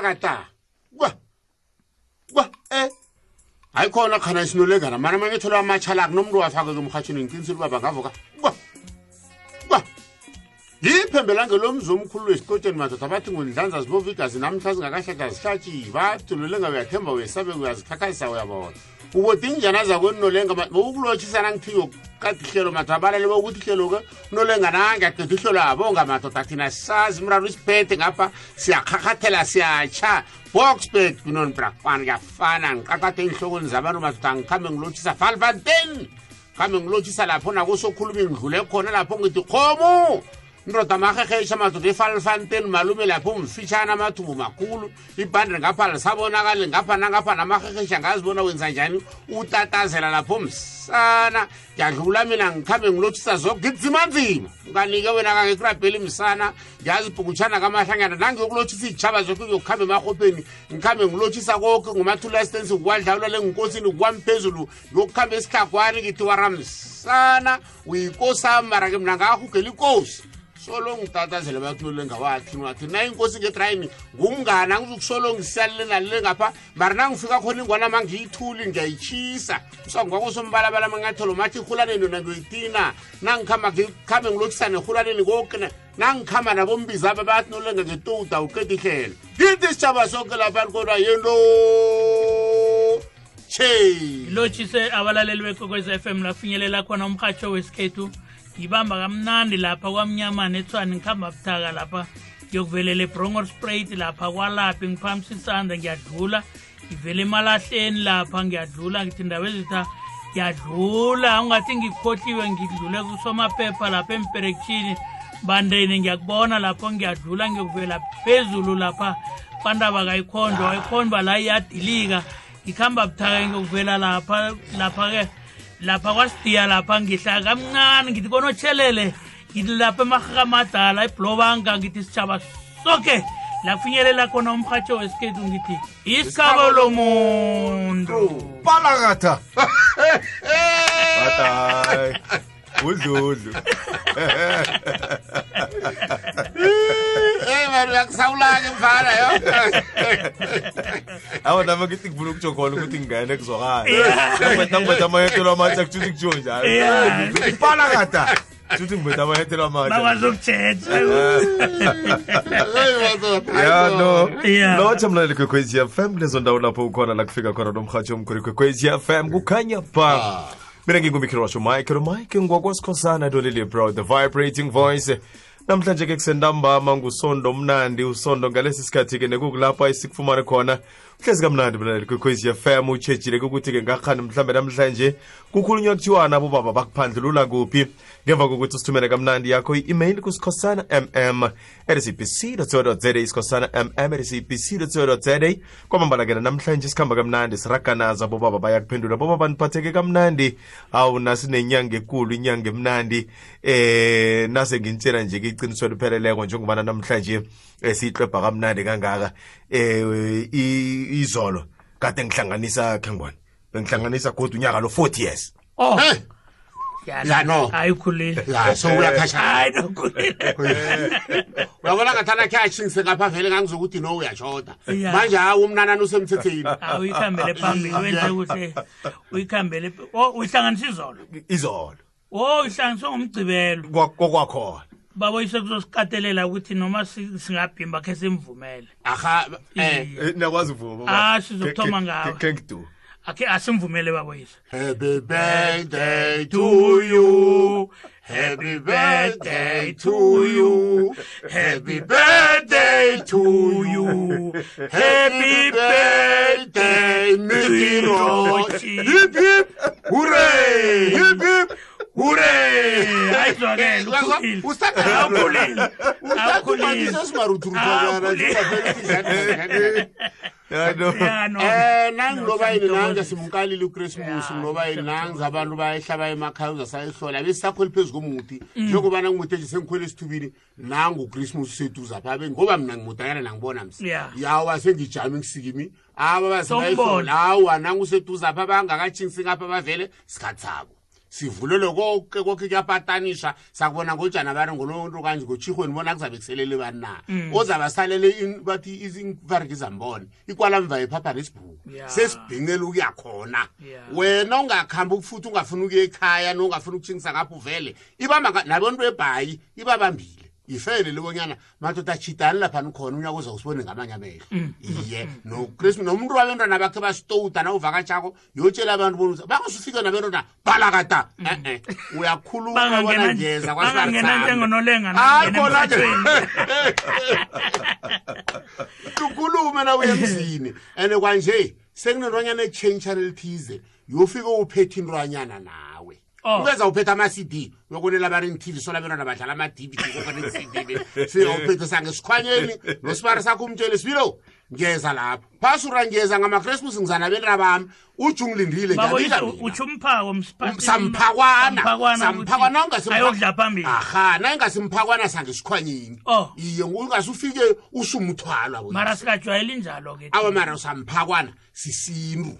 palakata kwa kwa eh hayi khona khana isinolengana. Mana mangithola amatshala akunomuntu wafake kumhatshini ngiqinisile uba bangavuka kwa kwa yiphembelange lomzi omkhulu wesikotsheni madoda bathi ngundlanza zibova igazi namhla zingakahlahla zihlatshi bathi nolenga uyathemba uyesabe uyazikhakhazisa uyabona ubodi injana zakwenolenga boukulotshisa nangithiyo kade ihlelo mathu abalale bokuthi ihlelo-ke unolenga ihlelo abonga madoda thina sazi mraro isiphethe ngapha siyakhakhathela siyatsha boxbet kunonbrakwana kuyafana ngiqaqade ey'nhlokweni zabantu madoda ngikhambe ngilotshisa valvanten khambe ngilotshisa lapho nakosokhuluma ngidlule khona lapho ngithi khomo ndotamahekhe ishamatutu ifalifanten malume lapho umfitshane amathubu makhulu ibhandi ngapha lisabonakali ngapha nangapha namahehesha ngazibona wenza njani? Utatazela lapho msana ndiyadlula mina ngikhambe ngilotshisa zoko ngidzimanzima. Kanike wena kangekrabheli msana ndiyazibhukutshana kamahlangana. Nangiyokulotshisa iy'tshaba zokho ngiyokukhambe emarhobheni ngikhambe ngilotshisa koke ngumathula asistensi ngikwadlawulale ngunkosini kwamphezulu ngiyokukhambe esihlagwane ngithi waramsana uyikosami mara ke mna ngahugela ikosi solo ngitatazele bakunolenga wathi wathi na inkosi ngetrayini ngumngani angizukusolo ngisiyalile nalile ngapha. Mara nangifika khona ingwana ma ngiyithuli ngiyayitshisa usangwakosombala mangatholo mathi ihulaneni yona ngiyoyitina nangikhamba ngikhambe ngilokisane ehulaneni koke nangikhamba nabombiza aba bathi nolenga ngetuda uqeda ngithi isitshaba sonke lapha kodwa yento che ilotshise abalaleli bekwekwez f m lafinyelela khona umhatsho wesikhethu ngibamba kamnandi lapha kwamnyamana ethwani ngihamba buthaka lapha ngiyokuvelela ebrongor sprayt lapha kwalaphi ngiphamisa isandla ngiyadlula. Ngivele emalahleni lapha ngiyadlula. Ngithi ndaba ezitha ngiyadlula. Ungathi ngikhohliwe ngidlule kusomaphepha lapha emperekshini bandeni ngiyakubona lapho ngiyadlula ngiyokuvela phezulu lapha. Kwandaba kayikhondwa wayikhondwa la iyadilika. Ngikhamba buthaka ngiyokuvela lapha lapha-ke lapha kwasidiya lapha ngihla kamncane ngithi konotshelele ngithi lapha emarhakamadala eblobanga ngithi sitshaba soke lafinyelela khona umhatsho wesikhethu ngithi isikabo lomuntu palakatha udludlu eyi mani uyakusawula-ke mfana yo. Awa nama ngithi ngifuna ukutsho khona ukuthi ngingene kuzwakala amayetelo amatsha kutshuthi kutsho njalo. Kutshuthi ngibetha amayetelo amatsha. Ya no. Lotsha mlaleli kwekwezi fm kulezo ndawo lapho ukhona la kufika khona nomhatshi omkhulu kwekwezi fm kukhanya ba mina ngingumikhelo washo michael mike ngwakwasikhosana dolili bro the vibrating voice. Namhlanje ke kusentambama ngusondo mnandi usondo ngalesi sikhathi-ke nekukulapha esikufumane khona uhlezi kamnandi mlaleli kwekwezi fm utshejile-ke ukuthi-ke ngakhani mhlambe namhlanje. Kukhulunywa kuthiwana abobaba bakuphandlulula kuphi? Ngemva kokuthi usithumele kamnandi yakho i-email kusikhosana mm rcbc za isikhosana mm rcbc za kwamambalakena namhlanje sikhamba kamnandi siraganaza bobaba bayakuphendula bobaba niphatheke kamnandi. Awu nasinenyanga ekulu inyanga emnandi. Eh nase ngintshela nje ke iqiniso lipheleleko njengobana namhlanje siyiqebha kamnandi kangaka eh izolo kade ngihlanganisa khengibona bengihlanganisa kodwa unyaka lo 40 years. Oh. Eh, Ya, no. hayi khulile ya so uyakhashana hayi nokhulile. Uyabona ngathana khe ashingise ngapha vele ngangizokuthi no uyashoda Ya. manje hawu umnanani usemthetheni hawu uyikhambele phambili wenze kuhle. Uyikhambele o uyihlanganisa izolo? Izolo. O uyihlanganiswe ngomgcibelo Kwa- kokwakhona baboyise kuzosikatelela ukuthi noma si- singabhimba khe simvumele. Aha eh Eh, niyakwazi uvuma Ah, sizokuthoma ngawe. kengidu akhe asimvumele baboyise. Happy birthday to you. Happy birthday to you. Happy birthday to you. Happy birthday Mikirochi hip hip hooray. Hip hip hooray ayizwakele ukhulile Usaqala- awukhulile awukhulile ya no. Ya no. Eh nangiloba yini? nanga simkalile uChristmas ngiloba yini? nangi abantu bayehlaba emakhaya uzasayihlola besisakhwela phezu komuthi. Njengoba nangimude nje sengikhwela esithubini nangu uChristmas useduza phabe ngoba mina ngimudanyana nangibona msi. Ya. yawa sengijame ngisikimi. Aba Sombona. basayihlola hawa nangu useduza pha bangakatshingisi ngapha bavele sikhathi sabo. sivulelwe konke konke kuyapatanishwa sakubona ngojana bani ngolonto kanje ngotshihweni bona kuzabe kuselele bani na? Mm. Ozabasalele bathi imvariki zambone ikwalamva iphapha nesibhuku sesibhinqela ukuya khona. Wena ungakhambi futhi ungafuni ukuya ekhaya nongafuni ukuthingisa ngapho vele ibamba nabantu ebhayi ibabambile ifele libonyana madoda achidani laphani khona unyaka uza usibone ngamanye amehlo. Iye nokrismas nomuntu wabentwana bakhe basitouta na uvakatshako yotshela abantu bona bangasufike nabentwana balakata. E-e uyakhuluma bona ngeza bangangena njengonolenga hayi nangena khona ke emhathweni. ukhulume na uye emzini. And kwanje sekunentwanyana etshenshana elithize yofike uphethe intwanyana nawe ungeza uphetha ama-cd yokonela abanenithivi solabentwana badlala ama-dvd kokonecd siyawuphethe sangesikhwanyeni nosibari sakho umtshele sibilo? Ngeza lapho phasura ngeza ngamakresmus ngizana bentwana bami. Uju ngilindile um, samphakwana. ungasimphakwana naingasimphakwana sangesikhwanyeni iye ungasufike usumthwalwa awa mara samphakwana sisintu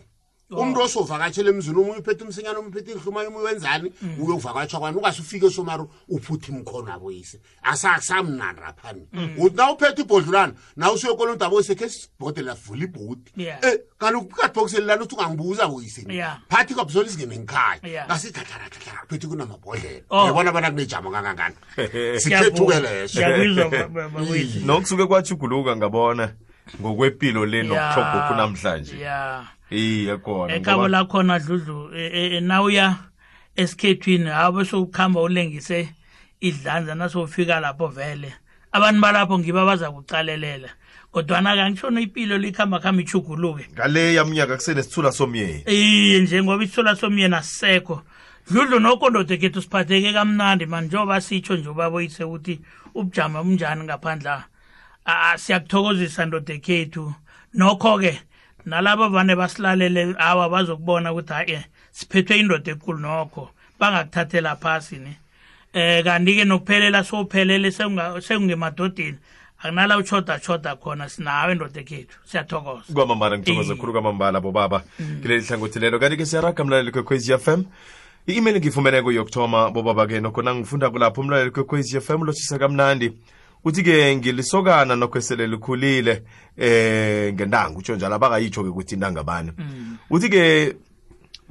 umntu osovakatshela emzini omunye uphethe umsinyane omunye uphethe inhluma omunye wenzani? Uyokuvakatsha kwani? Ungase ufike somari uphuthe imkhono aboyise asasamnandi raphani uthi na uphethe ibhodlulana na usuye kolonto aboyise khe sibhode lavula ibhodi. E eh, kaloku kadibhokiselelana uthi ungangibuza boyiseni phathi kwabzola izingene ngikhaya ngasithatharathathara phethi kunamabhodlela. Yabona bona kunejama kangangani? Sikhethuke leso. Nokusuke kwajuguluka ngabona. Ngokwempilo le nokuhlogokho namhlanje ya. Iye khona ekhabo ngoba- lakhona dludlu e- e- e- nawuya esikhethwini habe sokuhamba ulengise idlanza nasofika lapho vele. Abantu balapho ngibo abaza kucalelela kodwana kangitshona ipilo likhamba khamba ichuguluke ngale yamnyaka kusenesithula somyeni. Iye njengoba isithola somyeni asisekho. Dludlu nokondoda kethu siphatheke kamnandi mani njengoba sitsho nje ubaboyise ukuthi ubujama bunjani ngaphandla Ah, siyakuthokozisa ndoda ekhethu nokho-ke nalabo vane basilalele awa bazokubona ukuthi hayi siphethwe indoda ekulu nokho. Bangakuthathela phasi ne. Eh kanti-ke nokuphelela sowuphelele sekungemadodeni akunala uchoda choda khona sinawe ndoda ekhethu siyathokoza. Kwamambala ngithokoza khulu kwamambala bobaba. Kuleli hlangothi lelo. Kanti-ke siyaraga mlaleli kwekwezi fm i-email ngifumeneko yokuthoma bobaba-ke nokho nangifunda kulapho umlaleli kwekwezi fm lotshisa kamnandi uthi-ke ngilisokana nokho esele likhulile eh ngentango utsho njalo abakayitsho-ke ukuthi intangabani uthi-ke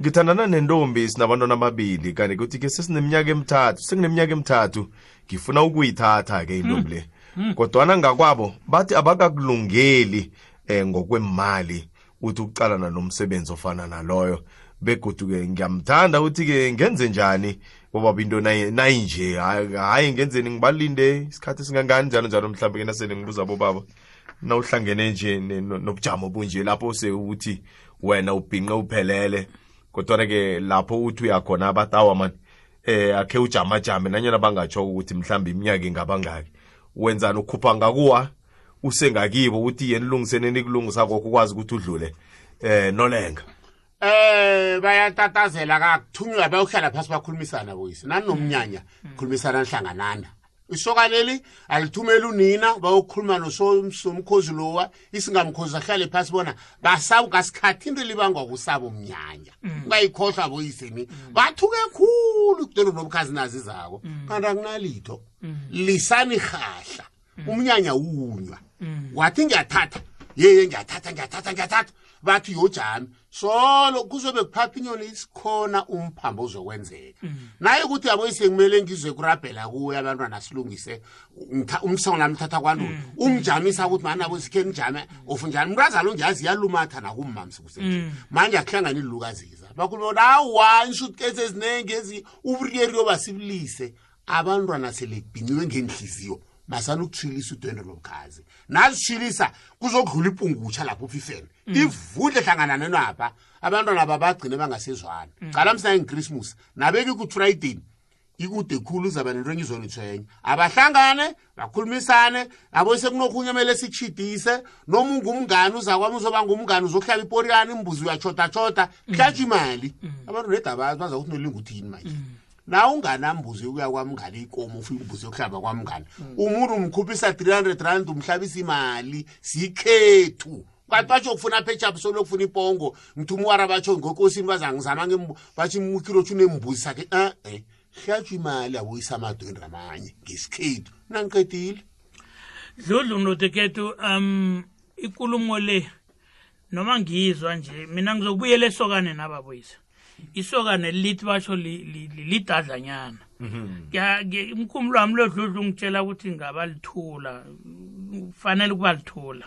ngithandana nentombi sinabantwana amabili kanti kuthi-ke sesineminyaka emithathu sengineminyaka emithathu ngifuna ukuyithatha-ke intombi le. Kodwana ngakwabo bathi abakakulungeli eh ngokwemali uthi ukucalana nomsebenzi ofana naloyo. Begodu-ke ngiyamthanda uthi-ke ngenze njani bobaba into nayi- nayinje hayi ngenzeni ngibalinde isikhathi esingangani njalo njalo mhlawumbe ke nasele ngibuza bobaba. Nawuhlangene nje nobujamo bunje lapho sewuthi wena ubhinqe uphelele. Kodwana-ke lapho uthi uyakhona abatawa mani eh akhe ujamajame nanyana bangatsho ukuthi mhlawumbe iminyaka ingabangaki wenzani ukhupha ngakuwa? Usengakibo uthi yeni lungiseneni kulungisa kokho ukwazi ukuthi udlule eh nolenga. Eh bayatatazela kakuthunywa bayohlala phasi bakhulumisana boyise. Nani nomnyanya khulumisana nhlanganana isoka leli alithumela unina bayokhuluma nosomkhozi lowa. Isingamkhozi ahlale phasi bona basawu ngasikhathi into libangwa kusabo umnyanya ungayikhohlwa boyiseni bathuke khulu kutolo nobukhazi nazi zako kanti akunalitho. Lisani rhahla umnyanya unywa. Wathi ngiyathatha. Yeye ngiyathatha ngiyathatha ngiyathatha bathi yojami solo kuzobe kuphapha inyoni isikhona umphambo uzokwenzeka mm. naye ukuthi yabo sengimele ngizwe kurabhela kuye abantwana silungise umsongo lami thatha kwalulu mm. ungijamisa ukuthi manabo sikhe nijame ufunjani mm. mntu azalo njazi iyalumatha nakummamsi kusenje manje akuhlangane lilukaziza bakhulumona awa inshutkesi eziningi ezi uburiyeri yobasibilise abantwana selebhiniwe ngenhliziyo masana ukuthwilisa udwendwe lomkhazi. Nazithwilisa kuzokudlula ipungutsha lapho ufifene ivudle hlangana nenapha abantwana aba bagcine bangasezwana. Cala msina ngichristmas nabeki kufrayideni ikude khulu uzaba nento engizonithwenye abahlangane bakhulumisane. Abo sekunokhunye kumele sitshidise noma ungumngane uzakwami uzoba ngumngane uzokuhlaba iporiyani imbuzi uyatshodatshoda kuhlatshwa imali. Abantu nedabazi baza ukuthi nolinga uthini manje na unganambuzi ukuya kwamngane ikomo ufika imbuzi yokuhlaba kwamngane umuntu umkhuphisa 300 rand umhlabisa imali sikhethu kanti batsho kufuna phetshaphi solokufuna ipongo. Ngithi umwara batsho ngokosini bazangizama batsho imukirothu unembuzi sakhe e-e hlatshwa imali abuyisa amadweni ramanye ngesikhethu. Nangiqedile dludlu nodekethu um ikulumo le noma ngizwa nje mina ngizokubuyela esokane nababoyisa isokane lithi basho li- li- li- lidadlanyana. Ke- umkhumbulo wami lodludlu ngitshela ukuthi ngaba lithula kufanele ukuba lithula.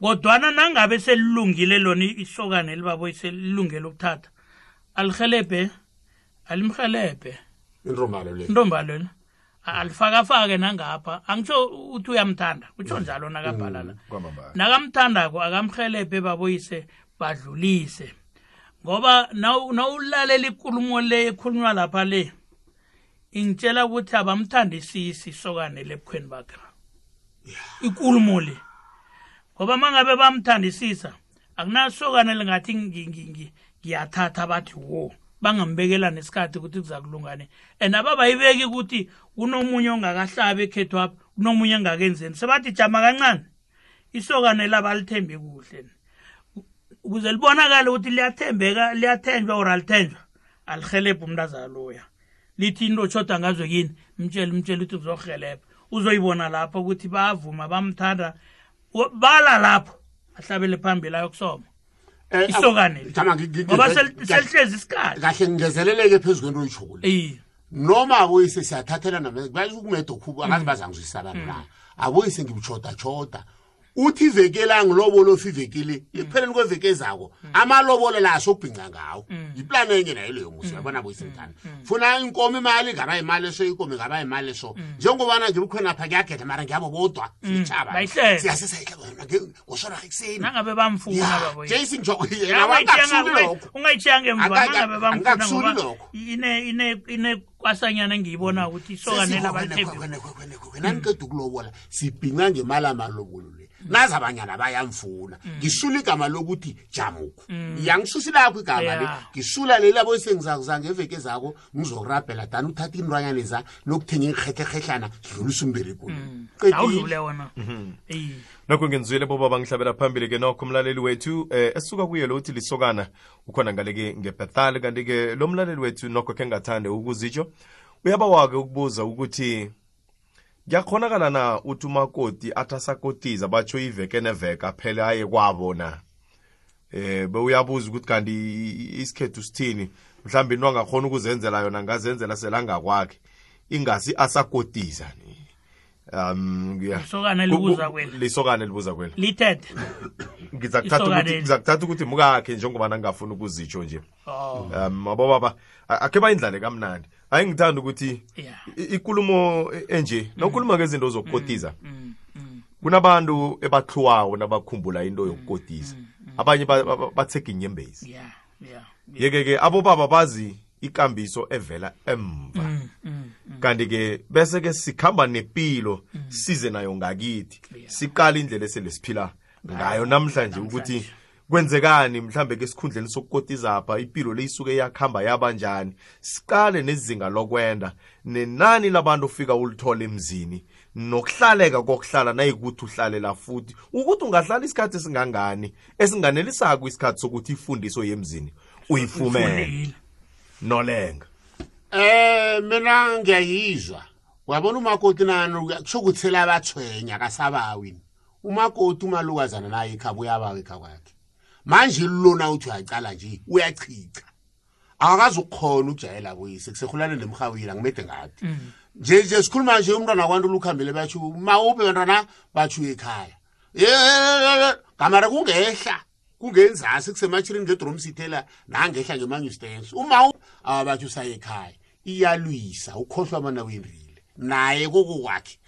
Kodwana nangabe selilungile lona isokane libaboyise lilungele ukuthatha alihelebhe alimhelebhe intombalo le? Intombalo le. Alifakafake nangapha. Angitsho uthi uyamthanda utsho njalo nakabhala la kwamambala. Nakamthandako akamhelebhe baboyise badlulise. Ngoba naw- nawulalela ikulumo le ekhulunywa lapha le ingitshela ukuthi abamthandisisi isokane lebukhweni bakhe. Ikulumo le. Ngoba mangabe bamthandisisa akunasokane lingathi ngi- ngi- ngi- ngiyathatha bathi wo bangambekela nesikhathi ukuthi kuza kulungane and ababayibeki ukuthi kunomunye ongakahlabi ekhethu apha kunomunye engakenzeni sebathi jama kancane isokane labalithembe kuhle. Ukuze libonakale ukuthi liyathembeka liyathenjwa or alithenjwa alihelebha umntazana loya. Lithi into otshoda ngazo yini mtshele mtshele ukuthi uzohelebha uzoyibona lapho ukuthi bayavuma bamthanda bala lapho ahlabele phambili ayokusoma. Eh, isokane le. Jama, ngi- ngi- ngoba ngi- sel- kahle- selihlezi isikhathi. kahle ngingezeleleke phezu kwento oyishokule noma aboyise siyathathelana bayukumeda okhubu akazi bazangizwisisa abantu na. Aboyise ngibuchoda-choda uthi iveke la ngilobolo fivekile ekupheleni kweveke ezako amalobolo la asokubhinca ngawo. Yiplani enye nayo leyo musi uyabona buyisintana funa inkomo imali ngaba yimali eso inkomo ingaba yimali eso. Njengobana ngilikhonapha ngiyageda mara ngiyabo bodwa itshaba lokho. kwasanyana ngiyibona ukuthi isokanela ukulobola sibhinca ngemali amalobolo le abanyana bayamfuna. Ngisula igama lokuthi jamuku. Yangisusi lakho igama le. Ngisula leli abo sengizakuzanga ngeveke zako ngizokurabhela dani uthatha intwanyana za nokuthenga ingirhetlherhetlana sidlulisa umbereko awudlule nokho ngenzwile boba bangihlabela phambili ke nokho umlaleli wethu eh esuka kuye lo uthi lisokana ukhona ngale-ke ngebethal kanti-ke lo mlaleli wethu nokho khe ngathande ukuzitsho uyabawake ukubuza ukuthi kuyakhonakala na uthi umakoti athi asakotiza batsho iveke neveke aphele aye kwabo na? Eh bewuyabuza ukuthi kanti i- isikhethu sithini? Mhlawumbe into angakhona ukuzenzela yona ngazenzela selangakwakhe ingasi asakotiza um ngiya- Isokana libuza kweli. lisokane libuza kweli lithethe. Ngizakuthatha Isokane ukuthi li- ngizakuthatha ukuthi mukakhe njengoba nangafuni ukuzitsho nje. Oh. Um abo baba a- akhe bayindlale kamnandi. Hayi ngithanda ukuthi Yeah. i- ikulumo e- enje nawukhuluma ngezinto zokukotiza kunabantu ebahluwayo nabakhumbula into yokukotiza abanye ba- ba- ba- bathega inyembezi. Yeah yeah yeke-ke abobaba bazi ikambiso evela emva. Kanti-ke bese-ke sikhamba nepilo size nayo ngakithi. Siqala indlela esele siphila ngayo namhlanje ukuthi kwenzekani mhlambe ke esikhundleni sokukotiza apha impilo le isuke yakuhamba yabanjani siqale nezinga lokwenda. Nenani labantu ofika ulithole emzini? Nokuhlaleka kokuhlala nayikuthi uhlalela futhi. Ukuthi ungahlala isikhathi esingangani? Esinganelisako isikhathi sokuthi ifundiso yemzini uyifumele nolenga. Eh mina ngiyayizwa. Wabona umakoti nani? Kusho ukuthi sela bathwenya kasabawini. Umakoti umalukazana naye ekhaba uyabawa ekhaya kwakhe. Manje lona uthi uyacala nje uyachicha. Akakazi ukukhona ukujayela kuyise kusehulane nemhawila ngimede ngathi. Nje nje sikhuluma nje umntwana kwaNtu lukhambele bathi mawuphe bantwana bathi ekhaya. Kamara kungehla. kungenzasi kusemachirini ngedrom sithela nangehla ngemanyu stance uma abathi usaye ekhaya iyalwisa ukhohlwa mana wendrile naye kokokwakhe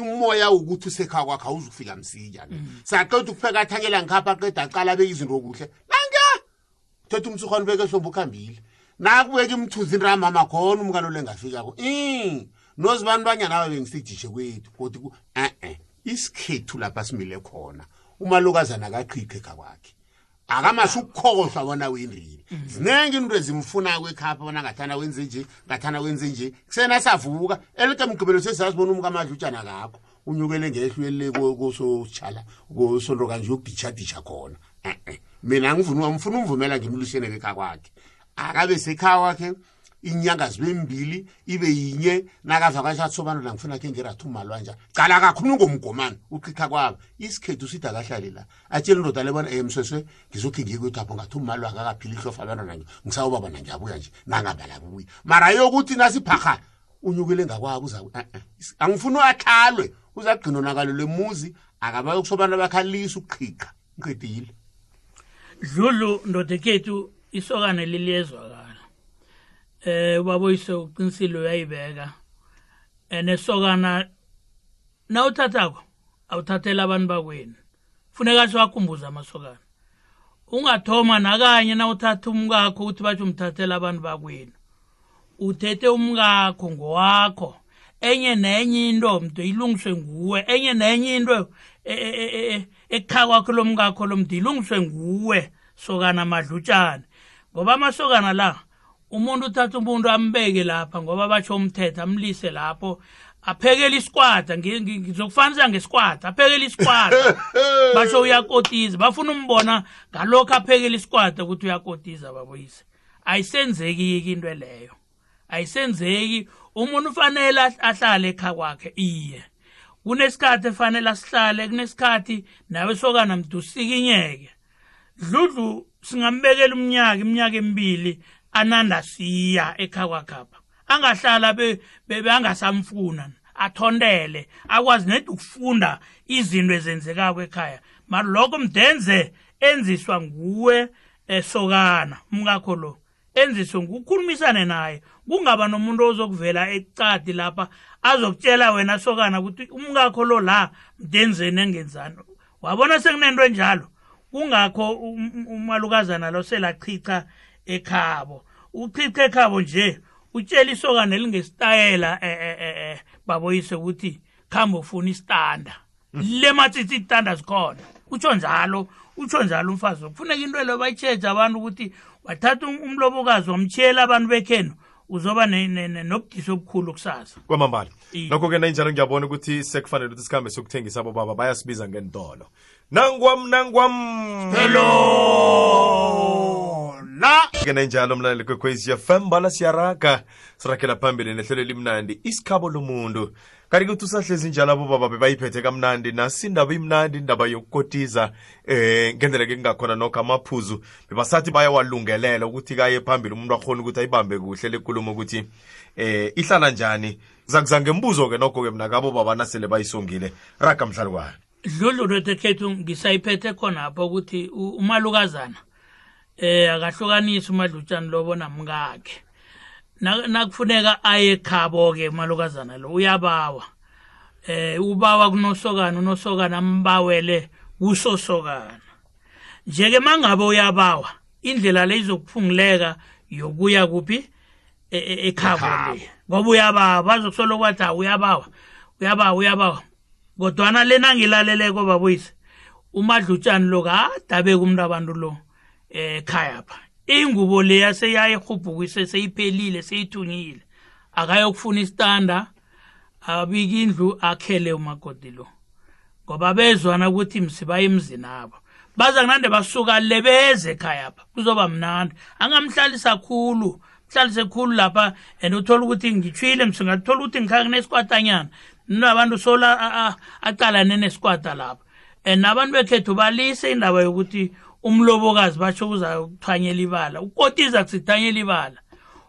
umoya ukuthi usekhaya kwakhe awuzukufika msinya saqeda ukupheka athanyela ngikhapha aqeda aqala abeke izinto kuhle. Nanka thatha umsuhwane ubeke hlombe ukhambile. Nakubeka imthunzi inramama khona umkalo lengafikako i nozibani banyana babe ngisijishe kwethu kodwa ku- eh-eh isikhethu lapha simile khona. Umalukazana akaqhiqhe ekhaya kwakhe. Akamasi ukukhohlwa bona wendrile ziningi into ezimfunako ekhapha bona ngathana wenze nje ngathana wenze nje. Kusena savuka elike mgqibelo sesazibona umka amadlutshana kakho unyukele ngehlwele kosotshala kosondo kanje uyokuditsha-ditsha khona. E-e. Mina ngifuna ngifuna umvumela ngimlusene ekhaya kwakhe. Akabe sekhaya kwakhe inyanga zibe mbili ibe yinye nakavakasha athobana la ngifuna khe ngiratha umalwa nja cala kakhulu ngomgomane uqikha kwabo. Isikhethu sithi akahlali la. Atshela indoda le bona emsweswe ngizokhe ngiyekwethapho ngathi umalwa akakaphila ihlofa abantwana nje. Ngisawubaba nangiyabuya nje. Nangabalabuya mara yokuthi nasiphaha unyukele ngakwabo uza eh-eh. angifuni akhalwe uzagcina onakalelwe muzi akabayokusobana bakhalisa ukuqhiqa. Ngiqedile. Dludlu ndoda ekhethu isokane liliyezwakala eh ubaboyise uqinisile uyayibeka enesokana nawuthathako awuthathela abantu bakwenu. Funeka siwakhumbuze amasokana. Ungathoma nakanye nawuthatha umkakho ukuthi batsho umthathela abantu bakwenu. Uthethe umkakho ngowakho. Enye nenye into mntu ilungiswe nguwe. Enye nenye into e- e- e- ekhaya kwakho lo mkakho lo mntu ilungiswe nguwe sokana madlutshane. Ngoba amasokana la umuntu uthatha umuntu ambeke lapha ngoba batsho umthetho amlise lapho. Ngi- ngi- ngizokufanisa ngesikwata aphekela isikwata. Basho uyakotiza. Bafuna umbona ngalokho aphekela isikwata ukuthi uyakotiza baboyise ayisenzeki-ke into leyo. Ayisenzeki. Umuntu ufanele ahl- ahlale ekhaya kwakhe iye. Kunesikhathi efanele asihlale kunesikhathi nawe sokana mntu usikinyeke dludlu singambekela umnyaka iminyaka emibili ananda siya ekhaya kwakhapha angahlala be- be- bengasamfuna athondele akwazi nedi ukufunda izinto ezenzekako ekhaya. Mara lokho mdenze enziswa nguwe esokana umkakho lo enziswe ngukhulumisane naye. Kungaba nomuntu ozokuvela ecadi lapha azokutshela wena sokana ukuthi umkakho lo la mdenzeni engenzani wabona sekunento enjalo? Kungakho um- um- umalukazana lo selachicha ekhabo. Uchicha ekhabo nje utshela isokana elingesitayela eh, eh, eh, eh, baboyise ukuthi khambe ufuna isitanda. Le matsitsi itanda zikhona. Utsho njalo utsho njalo umfazi kufuneka into leyo bayitsheje abantu ukuthi wathatha um- umlobokazi wamtshiyela abantu bekhenu uzoba nobudisi obukhulu kusasa. Kwamambala. Iye. nokho-ke nanjalo ngiyabona ukuthi sekufanele ukuthi sikhambe sokuthengisa abo baba bayasibiza ngentolo nangwam nangwam. Na ke nanjalo mlaleli kwekwezi fm bala siyaraga. Sirakela phambili nehlelo elimnandi isikhabo lomuntu. Kanti kuthi usahlezi njalo abo baba bebayiphethe kamnandi nasi indaba imnandi indaba yokukotiza. Eh ngendlela ke kungakhona nokho amaphuzu bebasathi bayawalungelela ukuthi kaye phambili umuntu akhona ukuthi ayibambe kuhle lekulumo ukuthi eh ihlala njani. Zakuzange mbuzo-ke nokho-ke mna kabo baba nasele bayisongile raga mhlalukwane dludlu lotekhethu ngisayiphethe khonapho ukuthi u- umalukazana. Eh akahlukanisi umadlutshani lobo namkakhe Na- nakufuneka aye ekhabo ke umalukazana lo uyabawa. Eh ubawa kunosokana unosokana ambawele kusosokana. Njeke mangabe uyabawa indlela le izokuphunguleka yokuya kuphi? E- e- ekhabo le. Ngoba uyabawa bazokusolo kwathi "Ah, uyabawa uyabawa uyabawa. Kodwana lena ngilaleleko baboyise umadlutshani lo kade abeka umuntu abantu lo. Ekhaya pha. Ingubo leya seyayirhubhukise seyiphelile seyithunyile akayokufuna isitanda abika indlu akhele umakoti lo. Ngoba bezwana ukuthi msibaye emzini abo. Baza kunande basuka le beze ekhaya pha kuzoba mnandi. Angamhlalisa khulu mhlalise khulu lapha and uthola ukuthi ngitshwile msingathola ukuthi ngikhaya kunesikwatanyana nabantu sola aqalane nesikwata lapha. And abantu bekhethu balise indaba yokuthi umlobokazi batsho uzakuthanyela ibala ukotiza kusithanyela ibala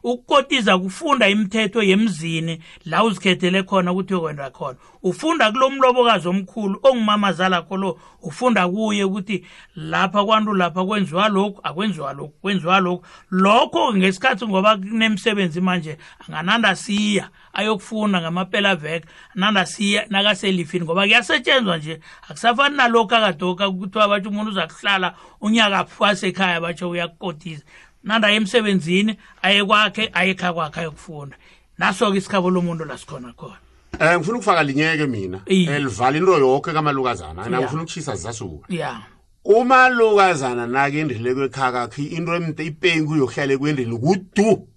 ukukotiza kufunda imithetho yemzini la uzikhethele khona ukuthi uyokwenda khona. Ufunda kulo mlobokazi omkhulu ongumamazala kholo ufunda kuye ukuthi lapha kwantu lapha kwenziwa lokhu akwenziwa lokhu kwenziwa lokhu. Lokho ngesikhathi ngoba kunemsebenzi manje angananda siya. Ayokufunda ngamapela veke ananda siya nakaselifini ngoba kuyasetshenzwa nje. Akusafani nalokhu akadoka kuthiwa batsho umuntu uzakuhlala unyaka phasi ekhaya batsho uyakukotiza nanda emsebenzini aye kwakhe aye ekhaya kwakhe ayokufunda. Naso-ke isikhabo lomuntu lasikhona khona. Um ngifuna ukufaka linyeke mina. Elivala into yoke kamalukazana. Ngifuna ukushisa zizasuka ya umalukazana nakendrile kwekhakakho into emde ipengu yokuhlale kwendrini kudu.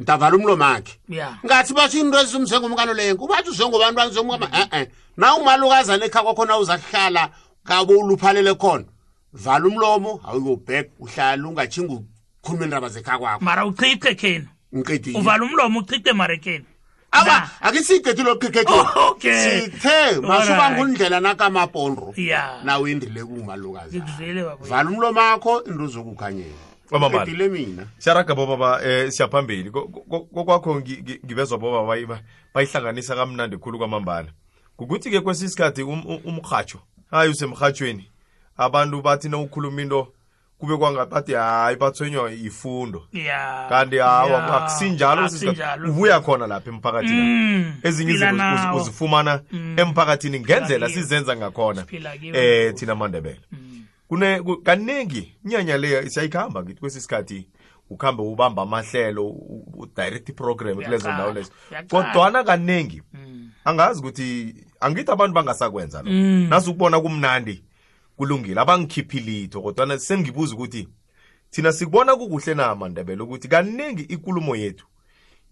Ntavala umlomo akhe ngathi batsho into ezimzengomkano lenko batsho uzengobantwana zengomkama e-e. Na umalukazana ekhakwa khona uzakuhlala kabo uluphalele khona. Vala umlomo awuyobhek uhlala ungatshinga ukhuluma indaba zekhakwakho mara uchithe khenu. Ngiqedile. Uvala umlomo uchithe marekeni awa akisiqedile okuqeqeqe Okay. sithe masuka Alright. ngundlela nakamapondro ya. nawe indrile kungumalukazana ngikuzwile baba vala umlomo akho into zokukhanyela Kwamambala. qedile mina. Siyaraga bobaba um siyaphambili. Ko- ko- kokwakho ngi- ngi- ngivezwa bobaba bayi- ba- bayihlanganisa kamnandi khulu kwamambala. Kukuthi-ke kwesinye isikhathi um- um- umrhatsho hayi usemrhatshweni abantu bathi nawukhuluma into kube kwangabathi hayi bathwenywa yifundo ya kanti Ya. hawa akusinjalo Akusinjalo. ubuya khona lapha emphakathini Mm, ezinye siphila izinto uzi- nawo. uzifumana emphakathini ngendlela kiwo. sizenza ngakhona Siphila kiwo. eh thina mandebele kune ku- kaningi inyanya le siyayikhamba ngithi kwesi sikhathi ukhambe ubamba amahlelo u- u- direct program kulezo Uyaqala, ndawo lezo uyaqala. kodwana kaningi angazi ukuthi angithi abantu bangasakwenza lo Mm. nasukubona kumnandi kulungile. Abangikhiphi litho kodwana sengibuza ukuthi thina sikubona kukuhle na mandebele ukuthi kaningi ikulumo yethu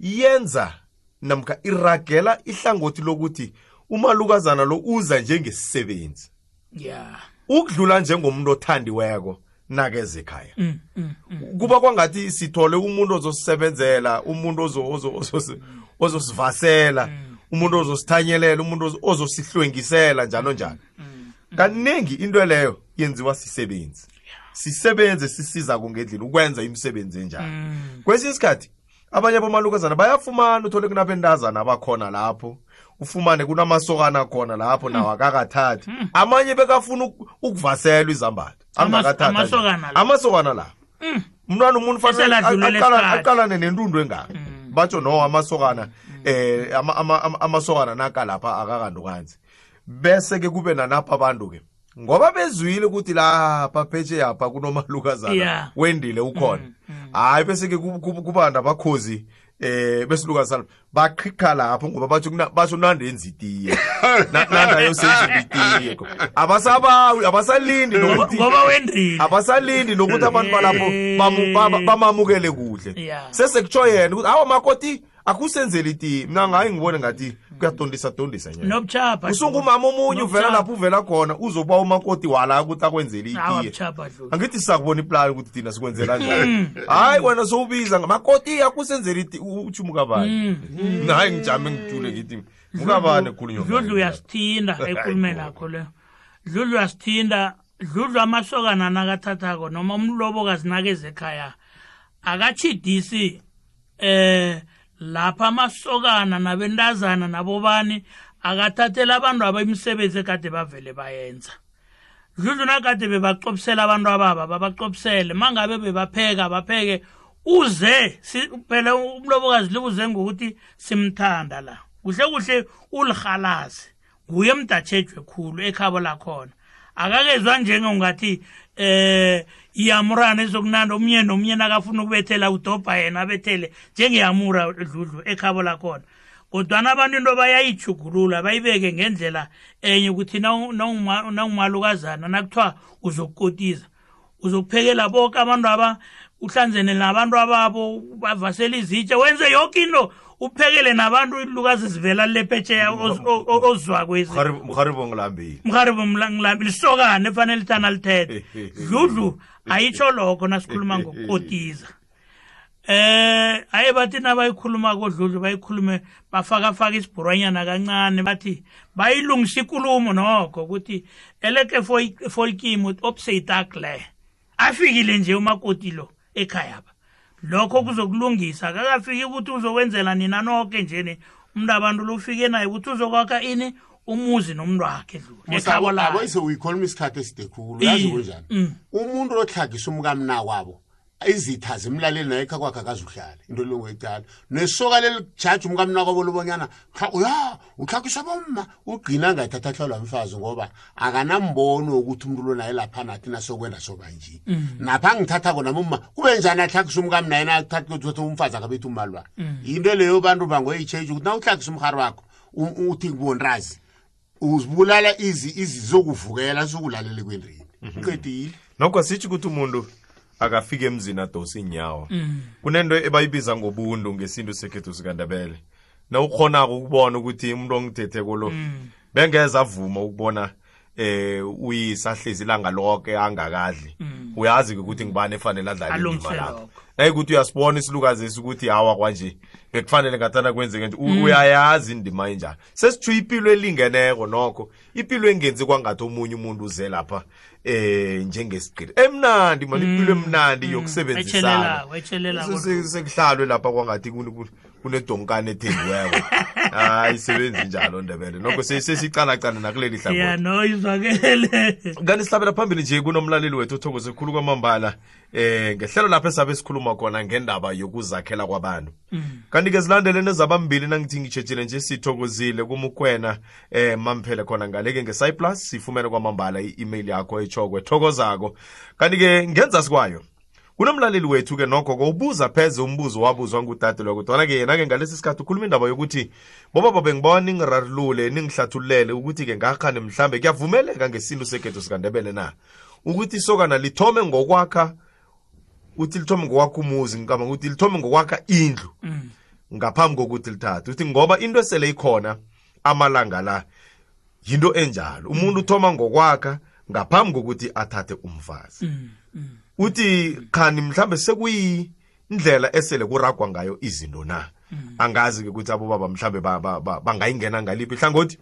yenza namkha iragela ihlangothi lokuthi umalukazana lo uza njengesisebenzi. Ya. Ukudlula njengomuntu othandiweko nakeze ekhaya. Mm, mm, mm. kuba kwangathi sithole umuntu ozosisebenzela umuntu ozo- ozo- ozo- ozosivasela umuntu ozosithanyelela umuntu ozo- ozosihlwengisela njalo njalo. Kaningi into leyo yenziwa sisebenzi. Sisebenze sisiza kungendlela ukwenza imisebenzi enjalo. Kwesinye isikhathi abanye abomalukazana bayafumana uthole kunabendazana abakhona lapho ufumane kunamasokana khona lapho nawo akakathathi. Amanye bekafuna ukuvaselwa izambatho. Amas- angakathathi amasokana la. mntwana umuntu fanele Eseladlulele aqala- isikhathi. aqalane nentundu engaka. Batsho no amasokana ama- ama- ama- amasokana nakalapha akakandukanzi bese ke kube nanapha abantu ke. Ngoba bezwile ukuthi lapha phesheyapha kunomalukazana yeah. wendile ukhona. Hayi mm, mm. bese ke kubanda bakhozi eh besilukazana. Baqhiqa lapho ngoba bathi basho nandenza itiye. Abasabawi abasalindi nokuthi ngoba wendile. Abasalindi nokuthi abantu balapho bamamukele kuhle. Sesekutsho yena ukuthi hawo makoti akusenzeli iti mna ngaye ngibone ngathi kuyatondisa tondisa nyana. Nobuchapha usungumama omunye uvela lapho uvela khona uzoba umakoti wala ukuthi akwenzele itiye angithi sisakubona iplani ukuthi thina sikwenzela njani. Hayi wena sowubiza makoti akusenzela iti utsho mukabani? Hayi ngijame ngijule ngithi mukabani ekhulunywa dludlu uyasithinda ekhulumeni akho leyo dludlu uyasithinda dludlu amasokana nakathathako noma umlobokazi nakeze ekhaya akatshidisi eh lapha amasokana nabentazana nabobani akathathela abantu aba imisebenzi ekade bavele bayenza. Dludlu nakade bebacopsela abantu ababa babacopsele mangabe bebapheka bapheke uze phela umlobokazi libuze ngokuthi simthanda la. Kuhle kuhle ulihalazi nguye mdatshejwe khulu ekhabo lakhona. Akakezwa njengongathi eh iyamurana ezokunanda omnye nomnye nakafuna ukubethela udobha yena abethele njengeyamura dludlu ekhabo lakhona. Kodwana abantu into bayayijugulula bayibeke ngendlela enye ukuthi nawu- nawuma- nawumalukazana nakuthiwa uzokukotiza. Uzokuphekela boke abantu aba uhlanzene nabantu ababo bavasele izitshe wenze yoke into. Uphekele nabantu ilukazi zivela lepetsheya ozwakwezi Mrhari- mrharibo ngilambile mharibo mlambi lisokane efanele ithana lithethe. Dludlu ayitsho lokho nasikhuluma ngokukotiza. Eh aye bathi nabayikhuluma kodludlu bayikhulume bafakafaka isibhuranyana kancane bathi bayilungisa ikulumo nokho ukuthi eleke folkimo opseitakle afikile nje umakoti lo ekhaya ba. Lokho kuzokulungisa. Kakafiki ukuthi uzokwenzela nina noke njeni umuntu abantu lo ufike naye ukuthi uzokwakha ini? Umuzi nomntu wakhe lakhe aboyise uyikhuluma isikhathi eside khulu. Yazi kunjani? Mm. umuntu ohlagisa umkamna kwabo izitha zimlaleli naye ekha kwakhe akazuhlala into longecala nesoka leli jaji umkamna kwabo lobonyana ya uhlakiswa bomma ugqina ngayithatha ahlolwa mfazi ngoba akanambono wokuthi umntu lo naye lapha nathi nasokwenda sobanje napha angithatha kona bomma kube njani ahlakisa umkamna yena athatha umfazi akabethi umalwa yinto leyo bantu bangoyitsheji ukuthi na uhlakisa umhari wakho uthi kubonrazi uzibulala izi izizokuvukela zokulalela kwendrini qedile nokho asitsho ukuthi umuntu akafika emzini adose inyawo kunento ebayibiza ngobuntu ngesintu sekhethu sikandebele. Na ukhonako ukubona ukuthi umuntu ongithetheko lo bengeza avuma ukubona eh uyisahlezi ilanga lonke angakadli. Uyazi-ke ukuthi ngibani efanele adlale indima lokho. nayikuthi uyasibona isilukazi esi ukuthi hawa kwanje bekufanele ngathana kwenzeke nje U- uyayazi indima enjalo. Sesithu ipilo elingeneko nokho. Ipilo engenzi kwangathi omunye umuntu uze lapha eh njengesigqiri emnandi mani ipilo emnandi yokusebenzisana. Sekuhlalwe lapha kwangathi kunedonkane ethengiweko hayi isebenzi njalo ndebele. Nokho sesicalacane nakuleli ya hlangothi no izwakele. Kanti sihlabela phambili nje kunomlaleli wethu othokoze khulu kwamambala eh ngehlelo lapho esabe sikhuluma khona ngendaba yokuzakhela kwabantu. Kanti-ke zilandele nezabambili nangithi ngitshetshile nje sithokozile kumukwena eh mamphele khona ngaleke nge-cyplus sifumene kwamambala i-email yakho etshokwe thokozako kanti-ke ngenza sikwayo kunomlaleli wethu-ke nokho-ke ubuza pheze umbuzo wabuzwa ngudade lwako kodwana-ke yena-ke ngalesi sikhathi ukhuluma indaba yokuthi bobaba bengibona ningirarulule ningihlathululele ukuthi-ke ngakhani mhlambe kuyavumeleka ngesintu sekhetho sikandebele na? Ukuthi isokana lithome ngokwakha uthi lithome ngokwakha umuzi ngicabanga ukuthi lithome ngokwakha indlu ngaphambi kokuthi lithathe. Uthi ngoba into esele ikhona amalanga la yinto enjalo. Umuntu uthoma ngokwakha ngaphambi kokuthi athathe umfazi. Uthi khani mhlambe sekuyindlela esele kuragwa ngayo izinto na? Angazi ke ukuthi abobaba mhlambe ba- ba- ba- bangayingena ngaliphi. Ihlangothi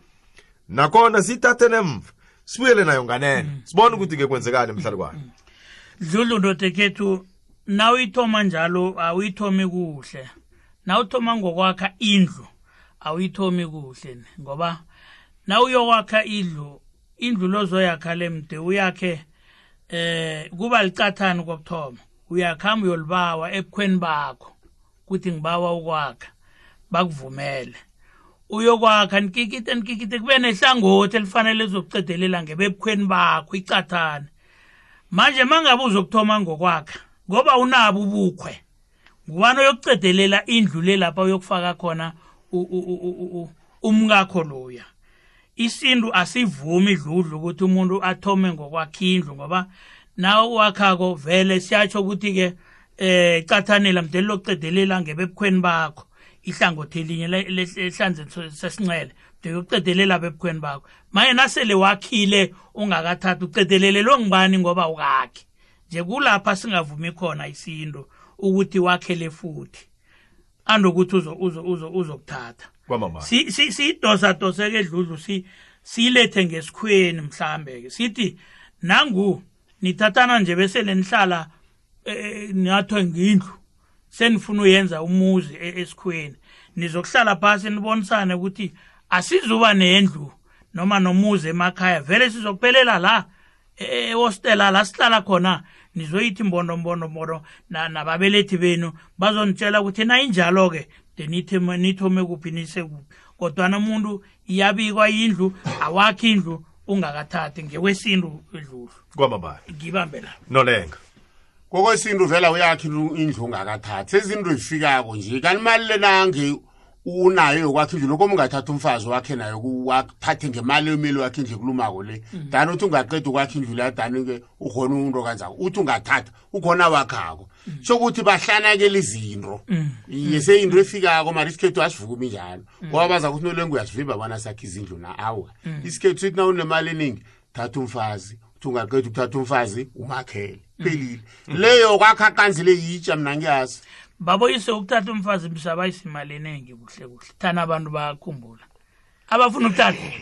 nakhona siyithathe nemva sibuyele nayo nganene. Sibone ukuthi ke kwenzekani emhlali kwayo dlulu ndotekhethu nawuyithoma njalo awuyithomi kuhle. Nawuthoma ngokwakha indlu awuyithomi kuhle. Ngoba nawuyokwakha indlu indlu lozoyakha lemde uyakhe eh kuba licathani kokuthoma. Uyakhamba uyolibawa ebukhweni bakho ukuthi ngibawa ukwakha bakuvumele. Uyokwakha nikikite nikikite kube nehlangothi elifanele lizokucedelela ngebebukhweni bakho icathane. Manje mangabe uzokuthoma ngokwakha ngoba unabo ubukhwe ngubani oyokucedelela indlu le lapha uyokufaka khona u- u- u- u- u- umkakho loya? Isintu asivumi idludlu ukuthi umuntu athome ngokwakha indlu ngoba nawe wakhako vele siyatsho ukuthi-ke eh cathanela mdeli lokucedelela ngebebukhweni bakho. Ihlangothi elinye le- le- ehlanzeni sesincele de yokucedelela bebukhweni bakho. Maye nasele wakhile ungakathathi ucedelelelwe ngubani ngoba ukakhe nje kulapha singavumi khona isintu ukuthi wakhele futhi. Andokuthi uzo- uzo- uzo- uzokuthatha. Kwamama Si- si- siyidosa dose ke dludlu si silethe ngesikhweni mhlambe ke. Sithi nangu nithathana nje bese lenihlala eh, nathwe ngindlu. Senifuna uyenza umuzi e- esikhweni. Nizokuhlala phasi nibonisane ukuthi asizuba nendlu noma nomuzi emakhaya. Vele sizokuphelela la e- ehostela la sihlala khona nizoyithi mbondo mbondo na- nababelethi benu. Bazonitshela ukuthi na injalo-ke nithome kuphi nise kuphi. Kodwana umuntu iyabikwa indlu awakhi indlu ungakathathi ngekwesintu edlulu kwamambala ngibambe la nolenga. Kokwesintu vela uyakhi indlu ungakathathi. Sezinto ezifikako nje kanti imali lenange unayo yokwakha indlu lokho ungathatha umfazi wakhe nayo wathathe ngemali emeli wakhe indlu ekulumako le. Dani uthi ungaqeda ukwakha indlu leya dani-ke ukhona umuntu kanjako uthi ungathatha ukhona wakhako. Sokuthi bahlanakela izinto. Iye seyinto efikako mara isikhethu asivumi njalo ngoba baza kuthi nolengu uyasivimba bona sakhe izindlu na? Awa. Isikhethu sithi na unemali eningi thatha umfazi. Uthi ungaqeda ukuthatha umfazi umakhele. Phelile leyo kwakha kanzi le yitsha mna ngiyazi baboyise ukuthatha umfazi bisabayisa imali eningi kuhle kuhle. Thana abantu bayakhumbula. Abafuna ukuthatha?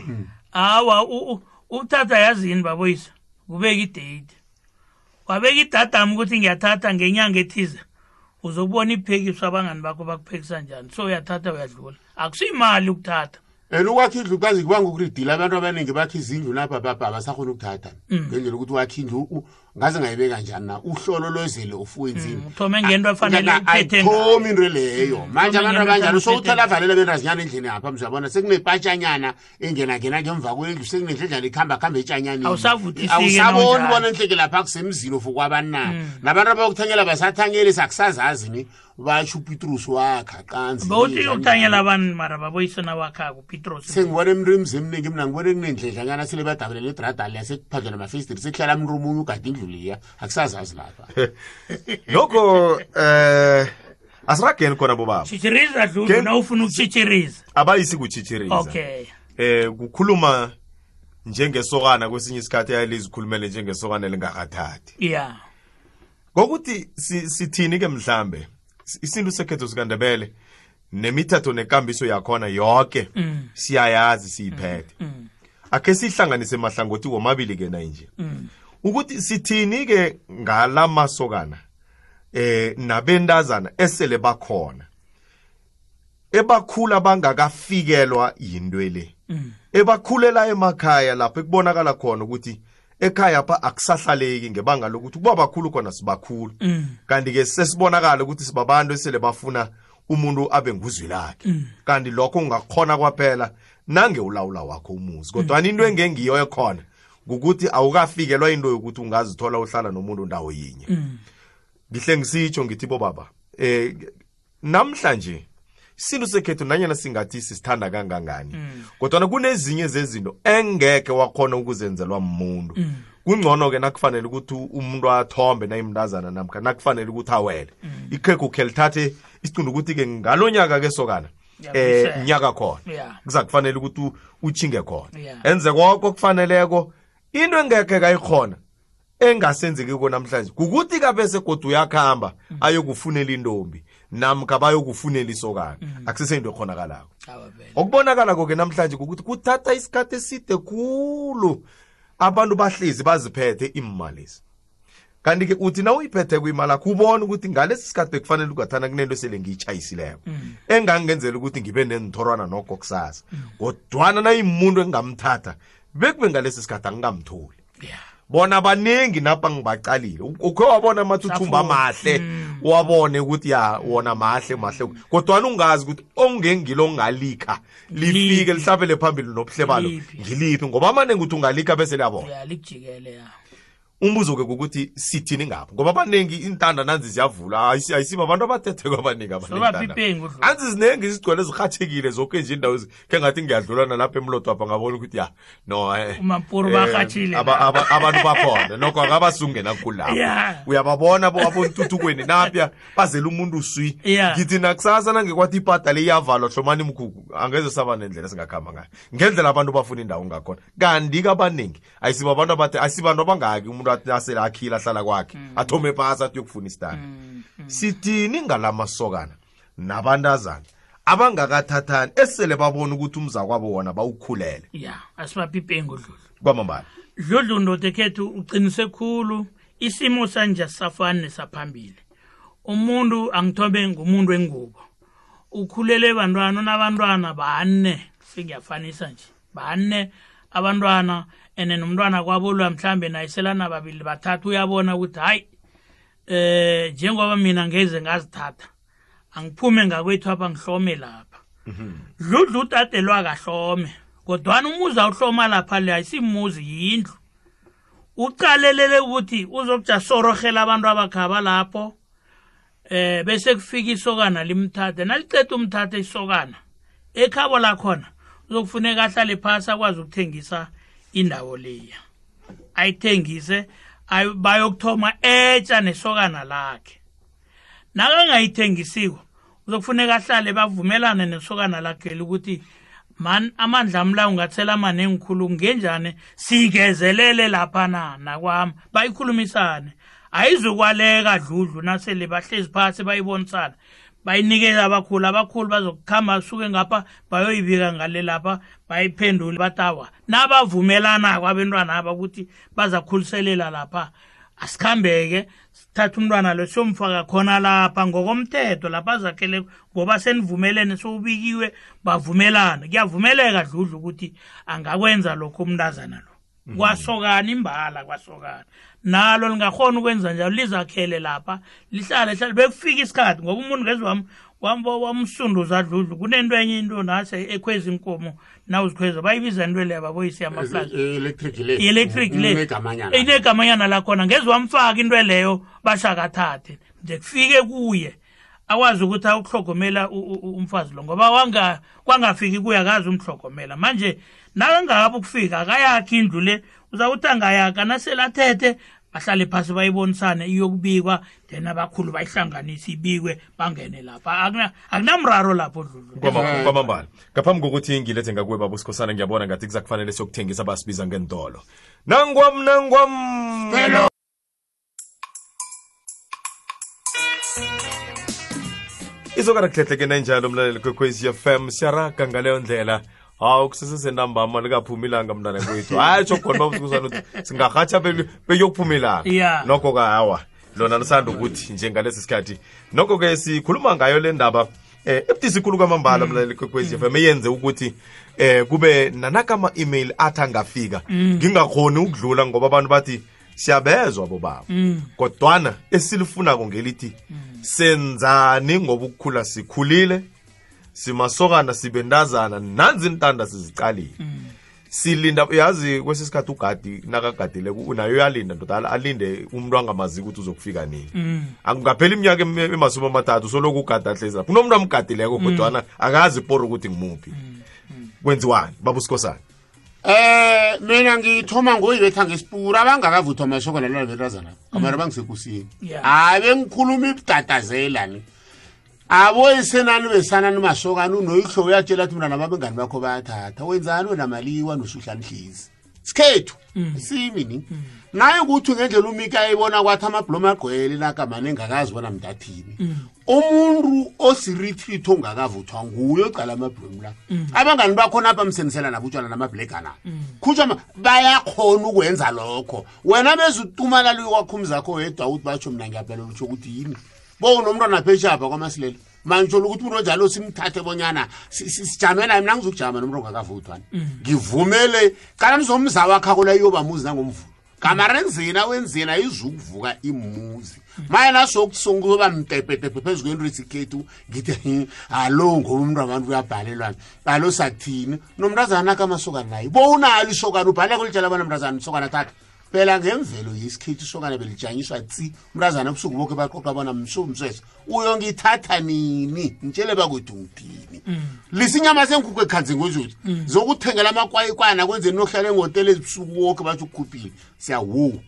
Hawa u- u- ukuthatha yazini baboyisa kubeka idate. Wabeka idadamu ukuthi ngiyathatha ngenyanga ethize. Uzokubona iphekiswa abangani bakho bakuphekisa njani? So uyathatha uyadlula. Akusiyimali ukuthatha. And ukwakha indlu kazi kubanga ukuridile abantu abaningi bakha izindlu lapha baba abasakhona ukuthatha. Ngendlela ukuthi wakha indlu u- ngaze ngayibeka njani na? Uhlolo lwezele ufuwenzini uthome ngento efanele uphethe ngayo. ayithomi into leyo. Manje Uthome abantu efanele sowuthola avalele bentazinyana endlini apha mzabona? Sekunepatshanyana engenangena ngemva kwendlu sekunendledlana ikuhamba kuhamba etshanyaneni. Awusavuthisi-ke awusaboni nawunjalo. bona enhleke lapha kusemzini for kwabani na? Nabantu abayokuthanyela basathanyeli sakusazazi ni batsho upitrus wakha qanzi. Bawuthi ukuthanyela abantu mara? Baboyisana wakhako upetros sengibona emntu emzimningi mna ngibone kunendledlanyana sele badabulela idradali yasekuphandla namafestiri sekuhlala mntu omunye ugade indlu leya akusazazi lapha. Lokho eh asirageni khona bobaba. Chichiriza dludlu na ufuna ukuchichiriza abayisi kuchichiriza okay. Eh kukhuluma njengesokana kwesinye isikhathi ayalizikhulumele njengesokana lingakathathi ya. Ngokuthi sithini ke mhlambe? Si- isintu sekhetho sikandebele nemithetho nekambiso yakhona yoke siyayazi siyiphethe. Akhe sihlanganise mahlangothi womabili ke nanje ukuthi sithini ke ngalamasokana eh nabentazana esele bakhona? Ebakhula bangakafikelwa yinto le. Ebakhulela emakhaya lapho ekubonakala khona ukuthi ekhaya pha akusahlaleki ngebanga lokuthi kuba bakhulu khona sibakhulu. Kanti ke sesibonakala ukuthi sibabantu esele bafuna umuntu abe nguzwi lakhe. Kanti lokho ungakhona kwaphela nange ulawula wakho umuzi. Kodwa into engengiyo ekhona ngukuthi awukafikelwa into yokuthi ungazithola uhlala nomuntu ndawo yinye ngihle ngisitsho ngithi bo baba eh namhlanje isintu sekhethu nanyana singathi sisithanda kangangani kodwa kunezinye zezinto engeke wakhona ukuzenzelwa umuntu kungcono ke nakufanele ukuthi umuntu athombe nayimntazana namkha nakufanele ukuthi awele. Ikhekhu khe lithathe isiqinda ukuthi ke ngalo nyaka ke sokana eh nyaka khona. Kuza kufanele ukuthi uchinge khona. Enze konke okufaneleko into engekhe kayikhona engasenzekiko namhlanje kukuthi kabese kodwa uyakuhamba ayokufunela intombi namkha bayokufunela isokana. Akusesento ekhonakalako okubonakalako ke namhlanje kukuthi kuthatha isikhathi eside khulu abantu bahlezi baziphethe iimalezi kanti-ke uthi na uyiphethe kwimali akho ubone ukuthi ngalesi sikhathi bekufanele ungathana kunento esele ngiyitshayisileyo engangenzela ukuthi ngibe nenithorwana nokho kusasa. Kodwana nayimuntu engingamthatha bekube ngalesi sikhathi angingamtholi. Bona baningi napha ngibacalile. Ukhe wabona amathuthumba amahle wabone ukuthi ya wona mahle mahle. Kodwana ungazi ukuthi ongengilo ongalikha lifike lihlabele phambili nobuhle balo. Liphi? ngiliphi? Ngoba amane ukuthi ungalikha bese liyabona. Umbuzo-ke kukuthi sithini ngapho ngoba abaningi intanda nanzi ziyavula. Ayisi- ayisibo abantu abathetheko abaningi Sobaphi ipengu, Dlomo? anzi zirhatshekile zonke nje indawo khe ngathi ngiyadlula nalapha emlodo apha ngabona ukuthi ya no eh, eh, abantu bakhona. Nokho akabasungena kulapho uyababona abontuthukweni napya bazela umuntu swi ngithi nakusasa nangekwathi ibhadale iyavalwa hlomani mkhuku angeze saba nendlela singakhamba ngayo. Ngendlela abantu bafuna indawo ngakhona. Kanti-ke abaningi abantu abathe ayisibantu abangaki umuntu athi asele akhile ahlala kwakhe athome phasi athi uyokufuna isitani sithini ngalamasokana nabantazana abangakathathani esele babona ukuthi umzakwabo wona bawukhulele. Ya asibaphi ipengu dludlu kwamambala dludlu ndoda ekhethu uqinise khulu isimo sanje sisafani nesaphambili. Umuntu angithombe ngumuntu wengubo. Ukhulele bantwana unabantwana bane sengiyafanisa nje bane abantwana and nomntwana kwabolwa mhlambe nayiselana babili bathathu uyabona ukuthi hayi eh njengoba mina ngeze ngazithatha angiphume ngakwethu apha ngihlome lapha. Dludlu utadelwa kahlome kodwana umuzi awuhloma lapha le ayisimuzi yindlu. Ucalelele ukuthi uzokuja sorohela abantu abakhaba lapho eh bese kufika isokana limthathe. Naliceda umthathe isokana ekhabo lakhona uzokufuneka ahlale phasi akwazi ukuthengisa indawo leya. Ayithengise ayo- bayokuthoma etsha nesokana lakhe. Nakangayithengisiko uzokufuneka ahlale bavumelane nesokana lakhe ukuthi man amandla amla ungathela manengi khulu ngenjani? Sigezelele laphana nakwami. Bayikhulumisane. Ayizukwaleka dludlu nasele bahlezi phasi bayibonisana. Bayinikeza abakhulu abakhulu bazokukhamba suke ngapha bayoyibika ngale lapha bayiphendule batawa nabavumelanako abentwana aba ukuthi bazakhuliselela lapha asikhambeke sithatha umntwana lo siyomfaka khona lapha ngokomthetho lapha azakhele ngoba senivumelene sowubikiwe bavumelana kuyavumeleka dludlu ukuthi angakwenza lokho umntazana lo. Kwasokana imbala kwasokana. Nalo lingakhona ukwenza njalo lizakhele lapha lihlale hlale bekufika isikhathi ngoba umuntu ngezi wami wambo wamsunduza dludlu kunento enye into nase ekhweza inkomo nawuzikhweza bayibiza into leyo baboyise yamaplazi. Electric le. I-electric le. Inegamanyana. inegamanyana lakhona ngeze wamfaka into leyo bashakathathe. Nje kufike kuye akwazi ukuthi awuhlogomela u- u- u- umfazi lo ngoba wanga kwangafiki kuye akazi umhlogomela manje nakangakabi ukufika akayakhi indlu le uzakuthi angayaka naselathethe bahlale phasi bayibonisane iyokubikwa then abakhulu bayihlanganise ibikwe bangene lapha. Akuna- akunamraro lapho dludlu Kwama- kwamambala ngaphambi kokuthi ngilethe ngakuwe baba usikhosana ngiyabona ngathi kuza kufanele siyokuthengisa basibiza ngentolo nangwam nangwam! Hello. izokara kuhlehleke nanjalo mlaleli kwekwezi fm siyaraga ngaleyo ndlela. Hawu kusesesentambama likaphumilanga mntana kwethu hayi tsho khona ukuthi singarhatsha beyokuphuma ilanga Yeah. nokho-ke hawa lona lisanda ukuthi njengalesi sikhathi. Nokho-ke sikhuluma ngayo le ndaba eh ebudisi khulu kwamambala mlaleli kwekwezi fm eyenze ukuthi eh kube nanakama-email athi angafika. Ngingakhoni ukudlula ngoba abantu bathi siyabezwa bobaba. Kodwana esilifunako ngelithi senzani ngoba ukukhula sikhulile simasokana sibentazana nanzi intanda sizicalile silinda yazi kwesisikhathi ugadi nakagadile nayo uyalinda ndoda alinde umuntu angamazi ukuthi uzokufika nini. Angaphela iminyaka em- emasumi amathathu soloku ugada hlezi lapho. Kunomuntu amgadileko kodwana akazi iporo ukuthi ngimuphi. Kwenziwani? Baba usikhosana Eh mina ngithoma ngoyibetha ngesipura abangakavuthwa amasokana lala betazana kamara bangisekusini Yeah. hayi bengikhuluma ibutatazela ni. Aboyisenani besanani masokani unoyihlo uyatshela athi mntana babengani bakho bayathatha wenzani wena maliwa nosuhlani hlezi sikhethu. Simini naye ukuthi ngendlela umika ayibona kwathi amabhloma agqwele nakamane engakazi bona mntathini. Umuntu osirithritho ongakavuthwa nguye ocala amabhlomu la. Abangani bakhona apha msenisela nabutshwana namabhlekana khutshwa bayakhona ukwenza lokho. Wena bezutumalala uyokwakhumu wedwa ukuthi batsho mna ngiyaphelela utsho ukuthi yini bo unomntwana pheshapha kwamasilela mangitshola ukuthi umuntu onjalo simthathe bonyana si- si- sijame naye mina ngizokujama nomuntu ongakavuthwani. Ngivumele cala nizomza wakhakho iyobamuzi nangomvulo. Kamarenzina wenzina izukuvuka imuzi. Maye nasokusokuba mtepetepe phezu kwento esikhethu ngithi "Hi, alo ngoba umuntu abantu uyabhalelwana. Alo sathini? Nomntazana akamasokana naye. Bo unalo isokana ubhaleko litshela abana mntazana isokana thatha phela ngemvelo yesikhethu isokana belijanyiswa tsi umntazana ebusuku boke baqoqa bona msumsesa uyongithatha nini? Ngitshele bakwethu ngithini? Lisinyama senkukhu ekhanzi ngozuthi zokuthengela amakwayikwana kwenzeni nohlala engotela ezibusuku woke batsho ukukhuphile. Siyawu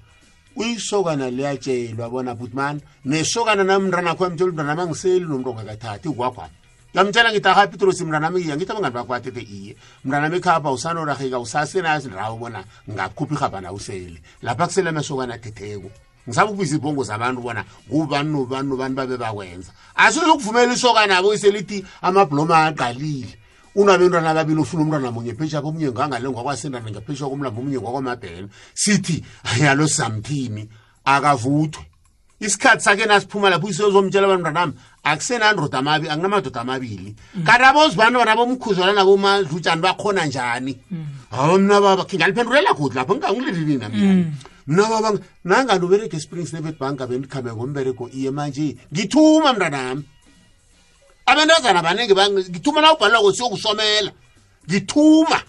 uyisokana liyatshelwa bona buti mani nesokana namntranakho emtshela umntwana mangiseli nomuntu ongakathathi kwagwana yamtshela ngithi aha petrosi mntwanami iya ngithi abangani bakho iye. Mntwanami khapha usanorahika usasenazi bona ngakhuphi ihaba usele. Lapha kusele amasokana athetheko. Ngisabe ukubiza ibhongo zabantu bona ngubani nobani nobani babe bakwenza. Asizokuvumela isokanabo iselithi amabhloma aqalile. Unabentwana ababili ufuna umntwana munye phesha komunye ngangale ngwakwasendana ngaphesha komlambo omunye ngwakwamabhena sithi ayalo samthini akavuthwe isikhathi sakhe nasiphuma lapho usezomtshela abantu mntanami akusenandoda amabi anginamadoda amabili. Kanti abozibana bona nabomadlutshani bakhona njani? Hawu mna baba khe ngaliphendulela kude lapho ngingangililina mina. Mna baba nangani ubereke esprings nebet bank bendikhambe ngombereko iye manje ngithuma mntanami. Abentazana baningi ngithuma na ubhalako siyokusomela ngithuma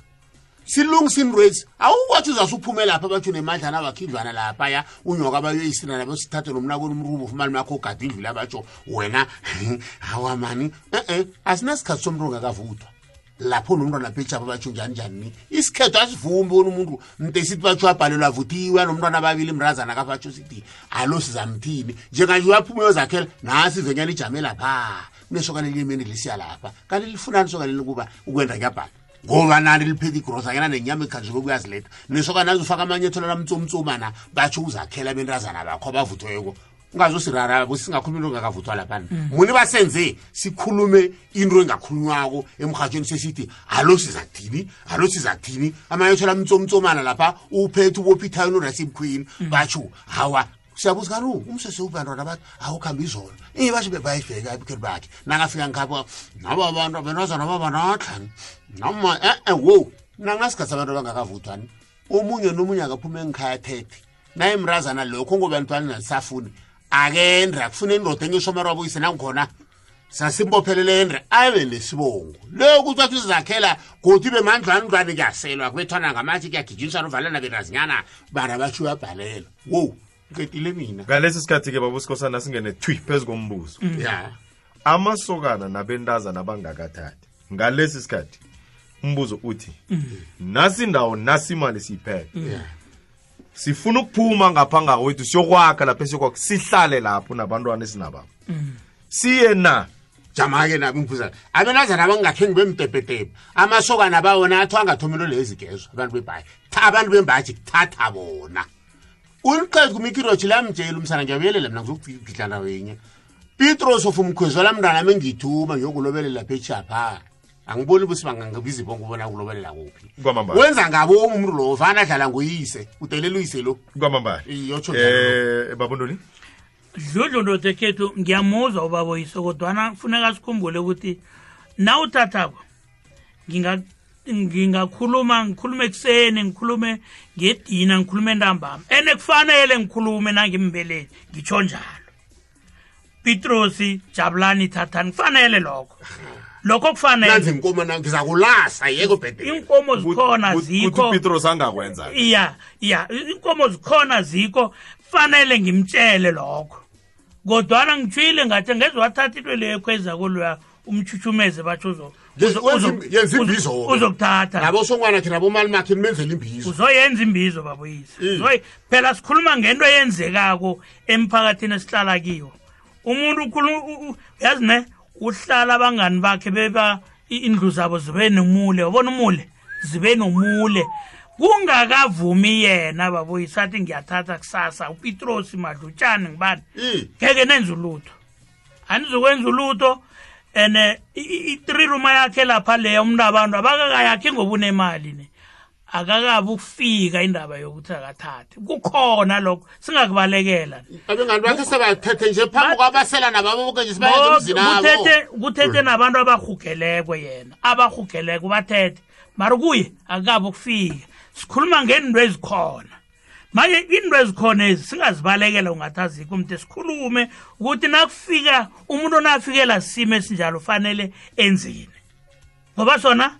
silungisa intwezi awukwathi uzasuphuma lapha batsho nemadlana abakhidlwana laphaya unyoka bayoyisina nabo sithathe nomnakweni umrubo ufumani makho ugada indlula batsho wena hawa mani? E-e asinasikhathi somuntu ongakavuthwa. Lapho nomntwana phetsapha batsho njani njani? Ni isikhetho asivumbi wona umuntu. Mntesithi batsho abhalelwa avuthiwe nomntwana ababili mrazana kabatsho sithi alo sizamthini? Njenganje uyaphuma uyozakhela nasi ivenyana ijame lapha. Kunesokana elimeni lisiya lapha. Kanti lifunani isokana likuba ukwenda kuyabhala ngoba nani liphethe igrosa yena nenyama ekhanjike kuyaziletha nesokana azofaka amanyethelo lamtsomtsomana batsho uzakhela bentazana bakho abavuthweko ungazosirara singakhulumi into engakavuthwa laphana muni basenze sikhulume into engakhulunywako emhatshweni sesithi alo sizathini alo sizathini amanyethelo mtsomtsomana lapha uphethe ubophithayo norasibkhwini batsho hawa siyabuza kanu umsese ubantwana bathi awukhambe izolo. Iye basho bebayibheka ebukheli bakhe. Nakafika ngapho nabo abantu abentazana babanadlani noma e-e wo nangasikhathi abantu abangakavuthwani omunye nomunye akaphume engikhaya thethe naye mrazana lokho ngoba ntwana nalisafuni akendre akufuna indoda engisomero wabuyise nangikhona? Sasimbophelele endre abe nesibongo. Le ukuthi wathi uzakhela godi bemandlwana ntwane kuyaselwa kubethwana ngamathi kuyagijinyiswa novalana berazinyana bara batsho uyabhalela wo ngedile mina. Ngalesi sikhathi-ke babusikhosana singene twi phezu kombuzo ya. Amasokana nabentazana bangakathathi ngalesi sikhathi umbuzo uthi nasi nasimali nasi imali siyiphethe sifuna ukuphuma ngapha ngawethu siyokwakha lapha esiyokwakha sihlale lapho nabantwana esinababo. Siye na? Jama-ke nabo abenazana abangakhengi bemtepetepe amasokana bawona athiwa angathomelo lezigezwa abantu bebhayi. Abantu bembaji kuthatha bona uliqeka umikhiroji lamtshela umsana ngiyabuyelela mna ngizokugidlana wenye pitros of mkhwezwala mntana mengiyithuma ngiyokulobelela phetsha angiboni ukuthi bangangibizi bonke ubona kulobelela kuphi. Wenza ngabo umntu lo fana adlala nguyise udelela uyise lo. Kwamambalayotsho um eh, babondoli dludlundo zekhethu ngiyamuzwa ubaboyise kodwana kufuneka sikhumbule ukuthi na uthathako ngingakhuluma ngikhulume ekuseni ngikhulume ngedina ngikhulume entambama ene kufanele ngikhulume nangimbeleli ngitsho njalo. Pitrosi jabulani thathani kufanele lokho. Lokho kufanele. Nanzi inkomo na ngiza kulasa yeko bhedele iinkomo zikhona Kuthi zikho. Upetros angakwenza. Iya iya inkomo zikhona zikho. Fanele ngimtshele lokho. Kodwana ngitshwile ngathi ngeze wathatha into leyo ekhweza koloya umchuchumeze batsho uzokuthatha. Nabo songwana thina bomali makhe nimenzela imbizo. Uzoyenza imbizo baboyise Mm. Phela sikhuluma ngento eyenzekako emphakathini esihlala kiyo umuntu yazi ne? Uhlala abangani bakhe beba indlu zabo zibe nomule. Wabona umule? Zibe nomule. Kungakavumi yena baboyise athi ngiyathatha kusasa upitrosi madlutshani ngibani? Mm. ngeke nenze ulutho. Anizokwenza ulutho and i-three ruma yakhe lapha leya umuntu abantu abakakayakhi ngobunemali ne. Akakabi ukufika indaba yokuthi akathathe kukhona lokho singakubalekela. Abengani bakhe sebathethe nje phambi kwabasela nababo nje sibayenza emzini abo kuthethe kuthethe nabantu abahugeleko yena abahugeleko bathethe. Mari kuye akakabi ukufika. Sikhuluma ngento ezikhona. Manje into ezikhona ezi singazibalekela ungathi azikho umuntu sikhulume ukuthi nakufika umuntu onafikela simo esinjalo fanele enzini ngoba sona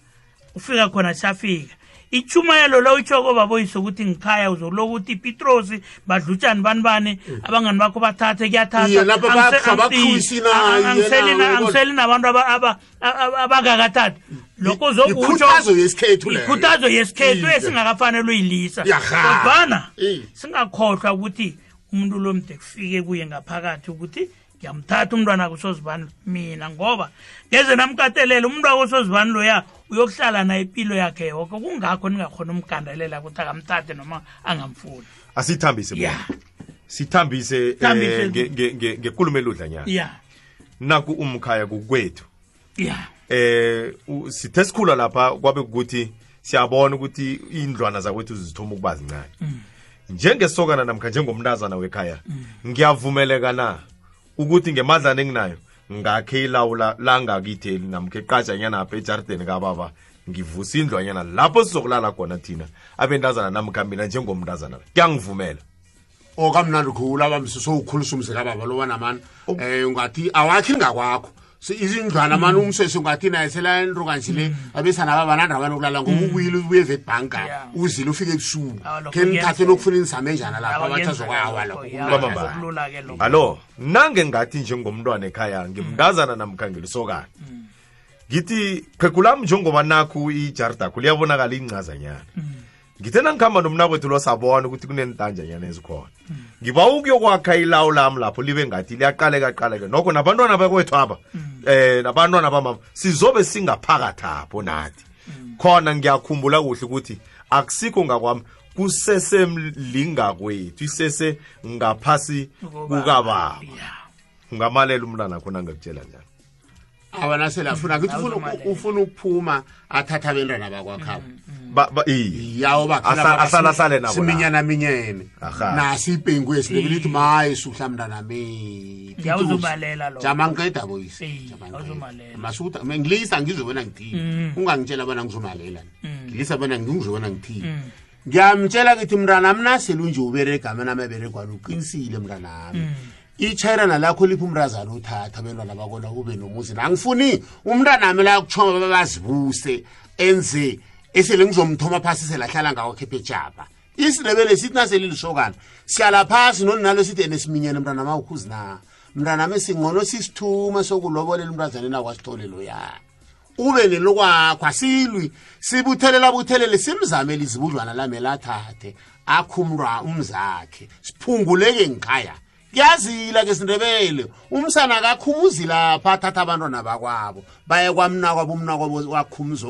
ufika khona siyafika. Ichumayelo lo itshoko baboyise ukuthi ngikhaya uzokulokuthi ipitrosi badlutshani bani bani abangani bakho bathathe Iye, lapha kuyathatha bapha- baphusi naye, nawe, angiseli nabantu aba- aba- aba- abangakathathi. Lokho zokutsho ikhuthazo yesikhethu esingakafanele uyilisa. Kodwana singakhohlwa ukuthi umuntu lo mde kufike kuye ngaphakathi ukuthi ngiyamthatha umntwana kusozibani mina ngoba ngeze namkatelela umuntu akosozibani loya uyokuhlala naye impilo yakhe yoko kungakho ningakhona umgandelela ukuthi akamthathe noma angamfuni. Asithambise ya. Sithambise Thambise. eh, nge- nge- nge- ngekulumo eludlanyana ya. Naku umkhaya kukwethu ya. Eh sithe sikhula lapha kwabe ukuthi siyabona ukuthi indlwana zakwethu zithoma ukuba zincane njengesokana namkha njengomntazana wekhaya ngiyavumeleka na ukuthi ngemadlana enginayo ngakhe ilawula langakitheli namkha eqatshanyana apha ejardeni kababa ngivusa indlwanyana lapho sizokulala khona thina. Abentazana namkhambina njengomntazana kuyangivumela. Okamnandi khulu abamsi sowukhulisa umzekababa lo wanamani. Um ungathi awakhi ngakwakho izindlwana mani umswesi ungathi naye selayaniruka njile abesana babanandaba nokulala ngoba ubuyile ubuye evebhanka uzile ufike ebusuku. Khe nithathe lokufuna nizame njana lapho abathi azokwawa lapho nange ngathi njengomntwana ekhaya ngimntazana namkhangelisokana ngithi qhegulam njengoba nakho ijaridakho liyabonakala incazanyana mm ngithe nangikhamba nomnakwethu lo sabona ukuthi kunentanjanyana ezikhona. Ngiba ukuyokwakha ilawu lami lapho libe ngathi liyaqaleka qaleke nokho nabantwana bakwethu aba eh nabantwana bamama sizobe singaphakathi apho nathi. Khona ngiyakhumbula kuhle ukuthi akusikho ngakwami kusesemlingakwethu isese ngaphasi kukababa. Ungamalela umntana khona ngakutshela njani? Awanasela afuna ngithi ufuna ukuphuma athatha abentwana bakwakhabo yawo bakhaasalahlale nabosiminyana minyene nasi ipengu yesi lebe ngizobona ngithini. Ungangitshela bona ngizomalela ngilisa bona ngizobona ngithini. Ngiyamtshela ngithi mntanami nasele unje uberegama uqinisile mntanami itshayirana lakho liphi umrazana uthatha abentwana bakona kube nomuzi. Nangifuni umntanami la babazibuse enze esele ngizomthoma phasi selahlala ngawo khephe ejapa isindebele sithi naselilisokana siyala phasi noninalo sithi ene siminyene mntanami awukhuzi na? Mntanami singcono sisithuma sokulobolela umntazaneni akwasithole loya. Ube nelokwakho asilwi. Sibuthelela buthelele simzamele izibudlwana lami lathathe akhumra umzakhe. Siphunguleke ngikhaya kuyazila ke sindebele umsana akakhumuzi lapha athatha abantwana bakwabo baye kwamnakwabo umnakwabo wakhumuzi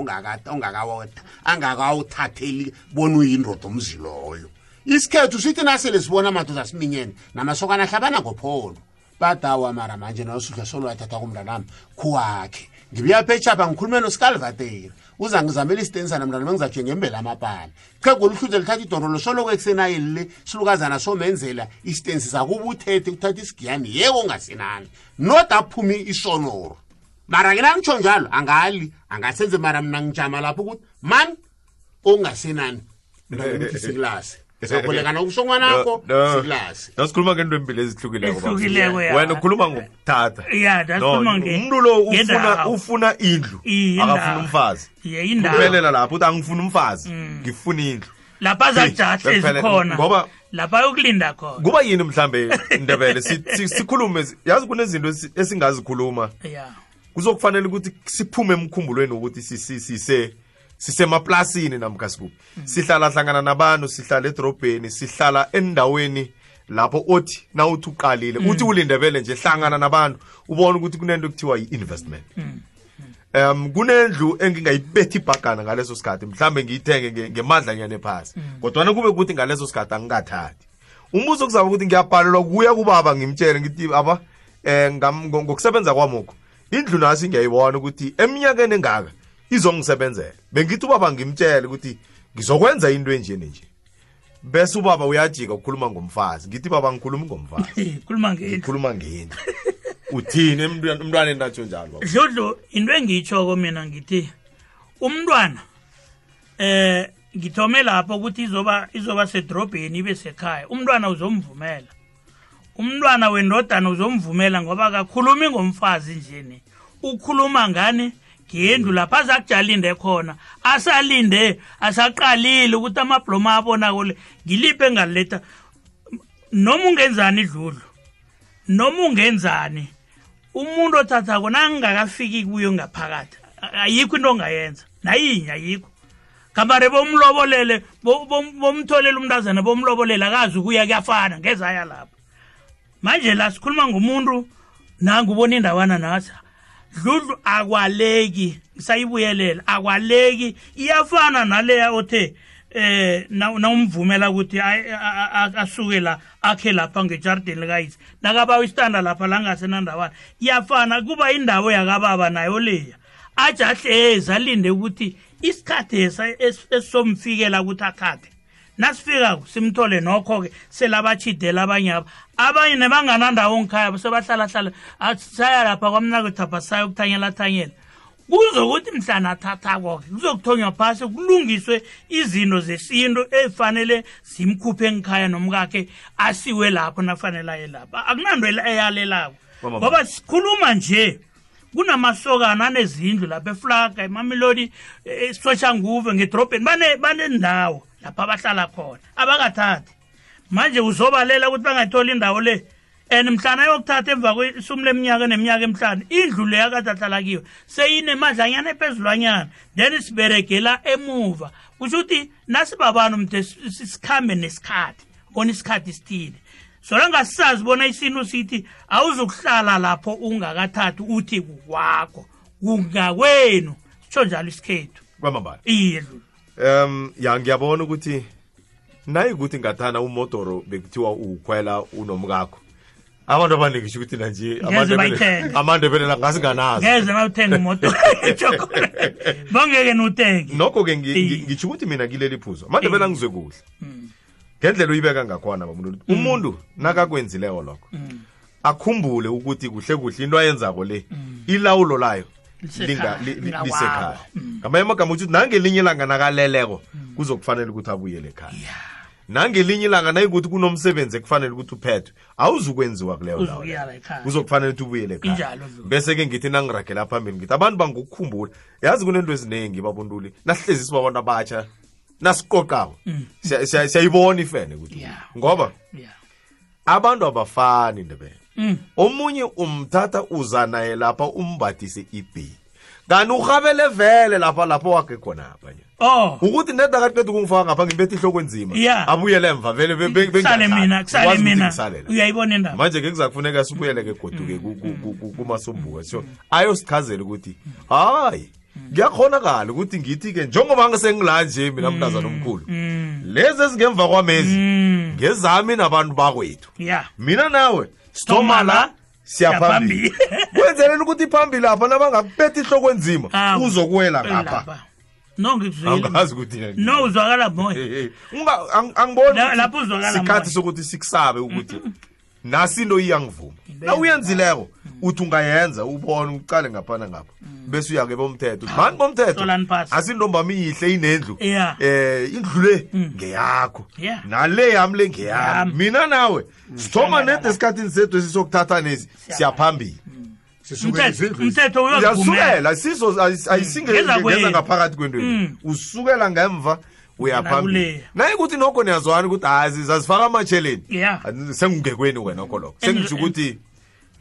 angakawuthatheli bona uyindoda umzi loyo. Isikhethu sithi nasele sibona madoda siminyene namasokana ahlabana ngopholo. Badawa mara manje nosudla solwathatha kumntanami khuwakhe. Ngibuya phechapha ngikhulume noscalvateri uza ngizamela isitenisana mntana mengizatshe ngembela amapala chegula uhluze lithatha idorolo soloko ekusenayeli le silukazana somenzela isitensi sakuba uthethe kuthatha isigiyani yeko ungasenani noda aphumi isonoro. Mara ke nangitsho njalo angali angasenze mara mna ngijama lapho ukuthi mani ongasenani? zakulekana ubusongwana akho silasi nasikhuluma ngento empilo ezihlukilekowena ukhuluma ngokuthatha. Umntu lo ufuna indlu akafuna umfazi. Kuphelela lapho uthi angifuni umfazi mm. ngifuna indlu. Lapha azajahla ezikhona ngoba lapha ayokulinda khona. Kuba yini mhlambe ndebele? Sikhulume yazi kunezinto esingazikhuluma? Kuzokufanele ukuthi siphume emkhumbulweni ukuthi sise sisemaplasini namkha sikuphi sihlala hlangana nabantu sihlala edorobheni sihlala endaweni lapho othi nawuthi uqalile uthi ulindebele nje hlangana nabantu ubone ukuthi kunento ekuthiwa yi-investment. Um kunendlu engingayibetha ibhagana ngaleso sikhathi mhlambe ngiyithenge nge- ngemadlanyana ephasi. Kodwana kube kuthi ngaleso sikhathi angikathathi. Umbuzo kuzaba ukuthi ngiyabhalelwa kuya kubaba ngimtshele ngithi aba um ngokusebenza kwamokho indlu nasi ngiyayibona ukuthi eminyakeni engaka izongisebenzela bengithi ubaba ngimtshele ukuthi ngizokwenza into enje nenje. Bese ubaba uyajika ukukhuluma ngomfazi. Ngithi baba ngikhulumi ngomfazi. Khuluma ngendlu ngikhuluma ngendlu uthini emntwaneni natsho njalo? Dludlu into engiyitshoko mina ngithi umntwana eh ngithome lapho ukuthi izoba izoba sedrobheni ibe sekhaya. Umntwana uzomvumela. Umntwana wendodana uzomvumela ngoba akakhulumi ngomfazi njeni ukhuluma ngani? Ngendlu lapha azakujalinde khona asalinde asaqalile ukuthi amabloma abonako le ngiliphi engaliletha noma ungenzani idludlu? Noma ungenzani? Umuntu othathako nangingakafiki kuyo ngaphakathi ayikho into ongayenza. Nayinye ayikho. Kamare bomlobolele bo- bom- bomtholele umntazana bomlobolele akazi ukuya kuyafana ngezaya lapho. Manje la sikhuluma ngumuntu nangubona indawana nasa dludlu akwaleki ngisayibuyelela akwaleki. Iyafana naleya othe eh na- nawumvumela ukuthi asuke la akhe lapha ngejardini likayise nakabawa isitanda lapha langasenandawana iyafana kuba indawo yakababa nayo leya. Ajahlezi alinde ukuthi isikhathi esa- es- esizomfikela ukuthi athathe. Nasifikako simthole nokho-ke selabachidela abanye aba abanye nebanganandawo ngikhaya sebahlalahlala saya lapha kwamnakwethapha sayokuthanyela thanyela kuzokuthi mhlana athathako-ke kuzokuthonywa phasi kulungiswe izinto zesintu ezifanele zimkhuphe ngikhaya nomkakhe asiwe lapho nafanele aye lapho akunanto eyalelako. Mama. ngoba sikhuluma nje kunamasokana anezindlu lapha eflaga emamelodi esoshanguve ngedrobheni. Bane- banendawo lapha abahlala khona. Abakathathi. Manje uzobalela ukuthi bangatholi indawo le. And mhlana yokuthatha emva kwesumi leminyaka neminyaka emihlanu indlu le akade ahlala kiyo seyinemadlanyana ephezulwanyana then siberegela emuva. Kusho ukuthi nasibabantu mde sikhambe nesikhathi bona isikhathi sithile solange sisazi bona isintu sithi awuzukuhlala lapho ungakathathi uthi kukwakho kungakwenu. Sitsho njalo isikhethu. Kwamambala. Iye um ya ngiyabona ukuthi nayikuthi ngathana umodoro bekuthiwa ukhwela unomkakho abantu abaningi kusho ukuthi nanje amandebele la ngasinganazi ngeze bongeke niwuthenge. Nokho-ke ngisho ukuthi mina kileli phuzo amandebele angizwe kuhle ngendlela uyibeka ngakhona bamuntu umuntu nakakwenzileko lokho akhumbule ukuthi kuhle kuhle into ayenzako le ilawulo layo lisekhaya ngamanye amagama ukuthi nangelinye ilanga nakaleleko kuzokufanele ukuthi abuyele ekhaya nangelinye ilanga nayikuthi kunomsebenzi ekufanele ukuthi uphethwe awuzukwenziwa kuleyo ndawo kuzokufanele ukuthi ubuyele ekhaya bese-ke ngithi nangiragela phambili ngithi abantu bangukukhumbula yazi kunento eziningi babuntuli nasihlezi sibabantu abatsha nasiqoqako siya- siya- siyayibona ifene ukuthi Mm. Ngoba? Abantu abafani ndebele Mm. omunye umthatha uza naye lapha umbathise ibhili kanti urhabele vele lapha lapho wakhe khonapha nje. Oh. Ukuthi neda kaqeda ukungifaka ngapha ngimbethe ihloko enzima. Yeah. abuyele emva vele uyayibona indaba? Manje ke kuzakufuneka sibuyele-ke goduke kumasombuka so ayosichazela ukuthi hayi kuyakhonakala ukuthi ngithi-ke njengoba ngisengila nje mina mntazana omkhulu lezi ezingemva kwamezi ngezami nabantu bakwethu. Mina nawe Sithoma la siyaphambili. kwenzelela ukuthi phambili lapha nabangakubetha ihloko enzima uzokuwela ngapha. No ngikuzwile. Angazi ukuthi no uzwakala moya. Angiboni lapho uzwakala sikhathi sokuthi sikusabe ukuthi nasi into iyangivuma. Na uyenzileko uthi ungayenza ubone ucale ngaphana ngapha. Bese uyake bomthetho. Mani bomthetho? asintombami iyihle inendlu. Yeah. eh indlu le ngeyakho. Yeah. nale yami le ngeyami. Mina nawe sithoma nede esikhathini sethu esisokuthatha nezi siyaphambili. Umthetho- uyasukela siso Ngeza ayisingeza ngaphakathi kwento Mm. usukela ngemva uyaphambili. Nayikuthi nokho niyazwana ukuthi hayi zazifaka amatsheleni sengungekweni wenokho lokho sengisho ukuthi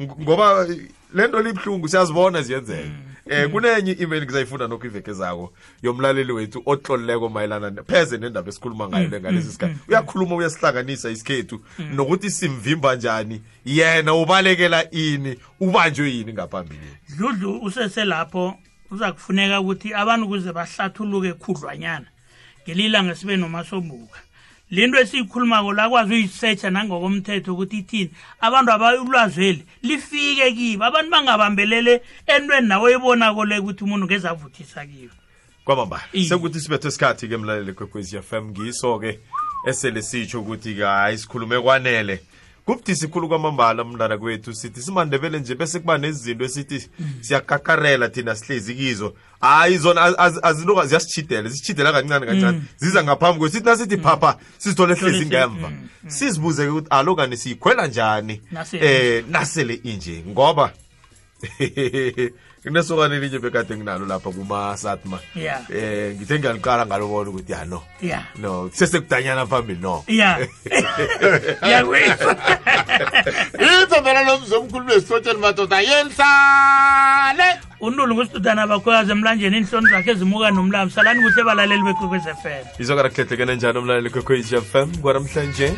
ngoba lento libhlungu siyazibona ziyenzeka. Eh kunenye i-email ngizayifunda nokho iveke zako yomlaleli wethu otlolileko mayelana pheze nendaba esikhuluma ngayo le ngalesi sikhathi. uyakhuluma uyasihlanganisa isikhethu nokuthi simvimba njani yena ubalekela ini ubanjwe yini ngaphambili dludlu useselapho uza kufuneka ukuthi abantu ukuze bahlathuluke khudlwanyana ngelilanga sibe nomasombuka lento esiyikhulumako lakwazi uyisetsha nangokomthetho ukuthi ithini. Abantu abayulwazeli lifike kibo. Abantu bangabambelele entweni nawe oyibonako le ukuthi umuntu ngezavuthisa kiyo kwamamba Iye. sekuthi sibethe isikhathi-ke mlaleli kwekwezi fm ngiso-ke esele sitsho ukuthi-ke hayi sikhulume kwanele. Kubudisi khulu kwamambala mntana kwethu sithi simandebele nje bese kuba nezinto esithi siyakakarela thina sihlezi kizo. Hayi zona az- az- azinto ziyasitshidela zisitshidela kancane kancane. Ziza ngaphambi kwethu sithi nasithi phapha sizithole hlezi ngemva. sizibuze-ke ukuthi alokani siyikhwela njani? Eh nasele inje ngoba kunesokane elinye bekade nginalo lapha kuma-satma Yeah. eh ngithe ngiyaliqala ngalobona ukuthi ya no. Ya. No sesekudanyana phambili no. Ithembela lomzomkhulu lesihlotsheni madoda yenhlale untulu ngusidudana bakhoyazi emlanjeni inhloni zakhe ezimuka nomlambi salani kuhle balaleli bekwekwez f m. Izokara kuhlehlekene njani umlaleli kwekhwezi fm kwaramhlanje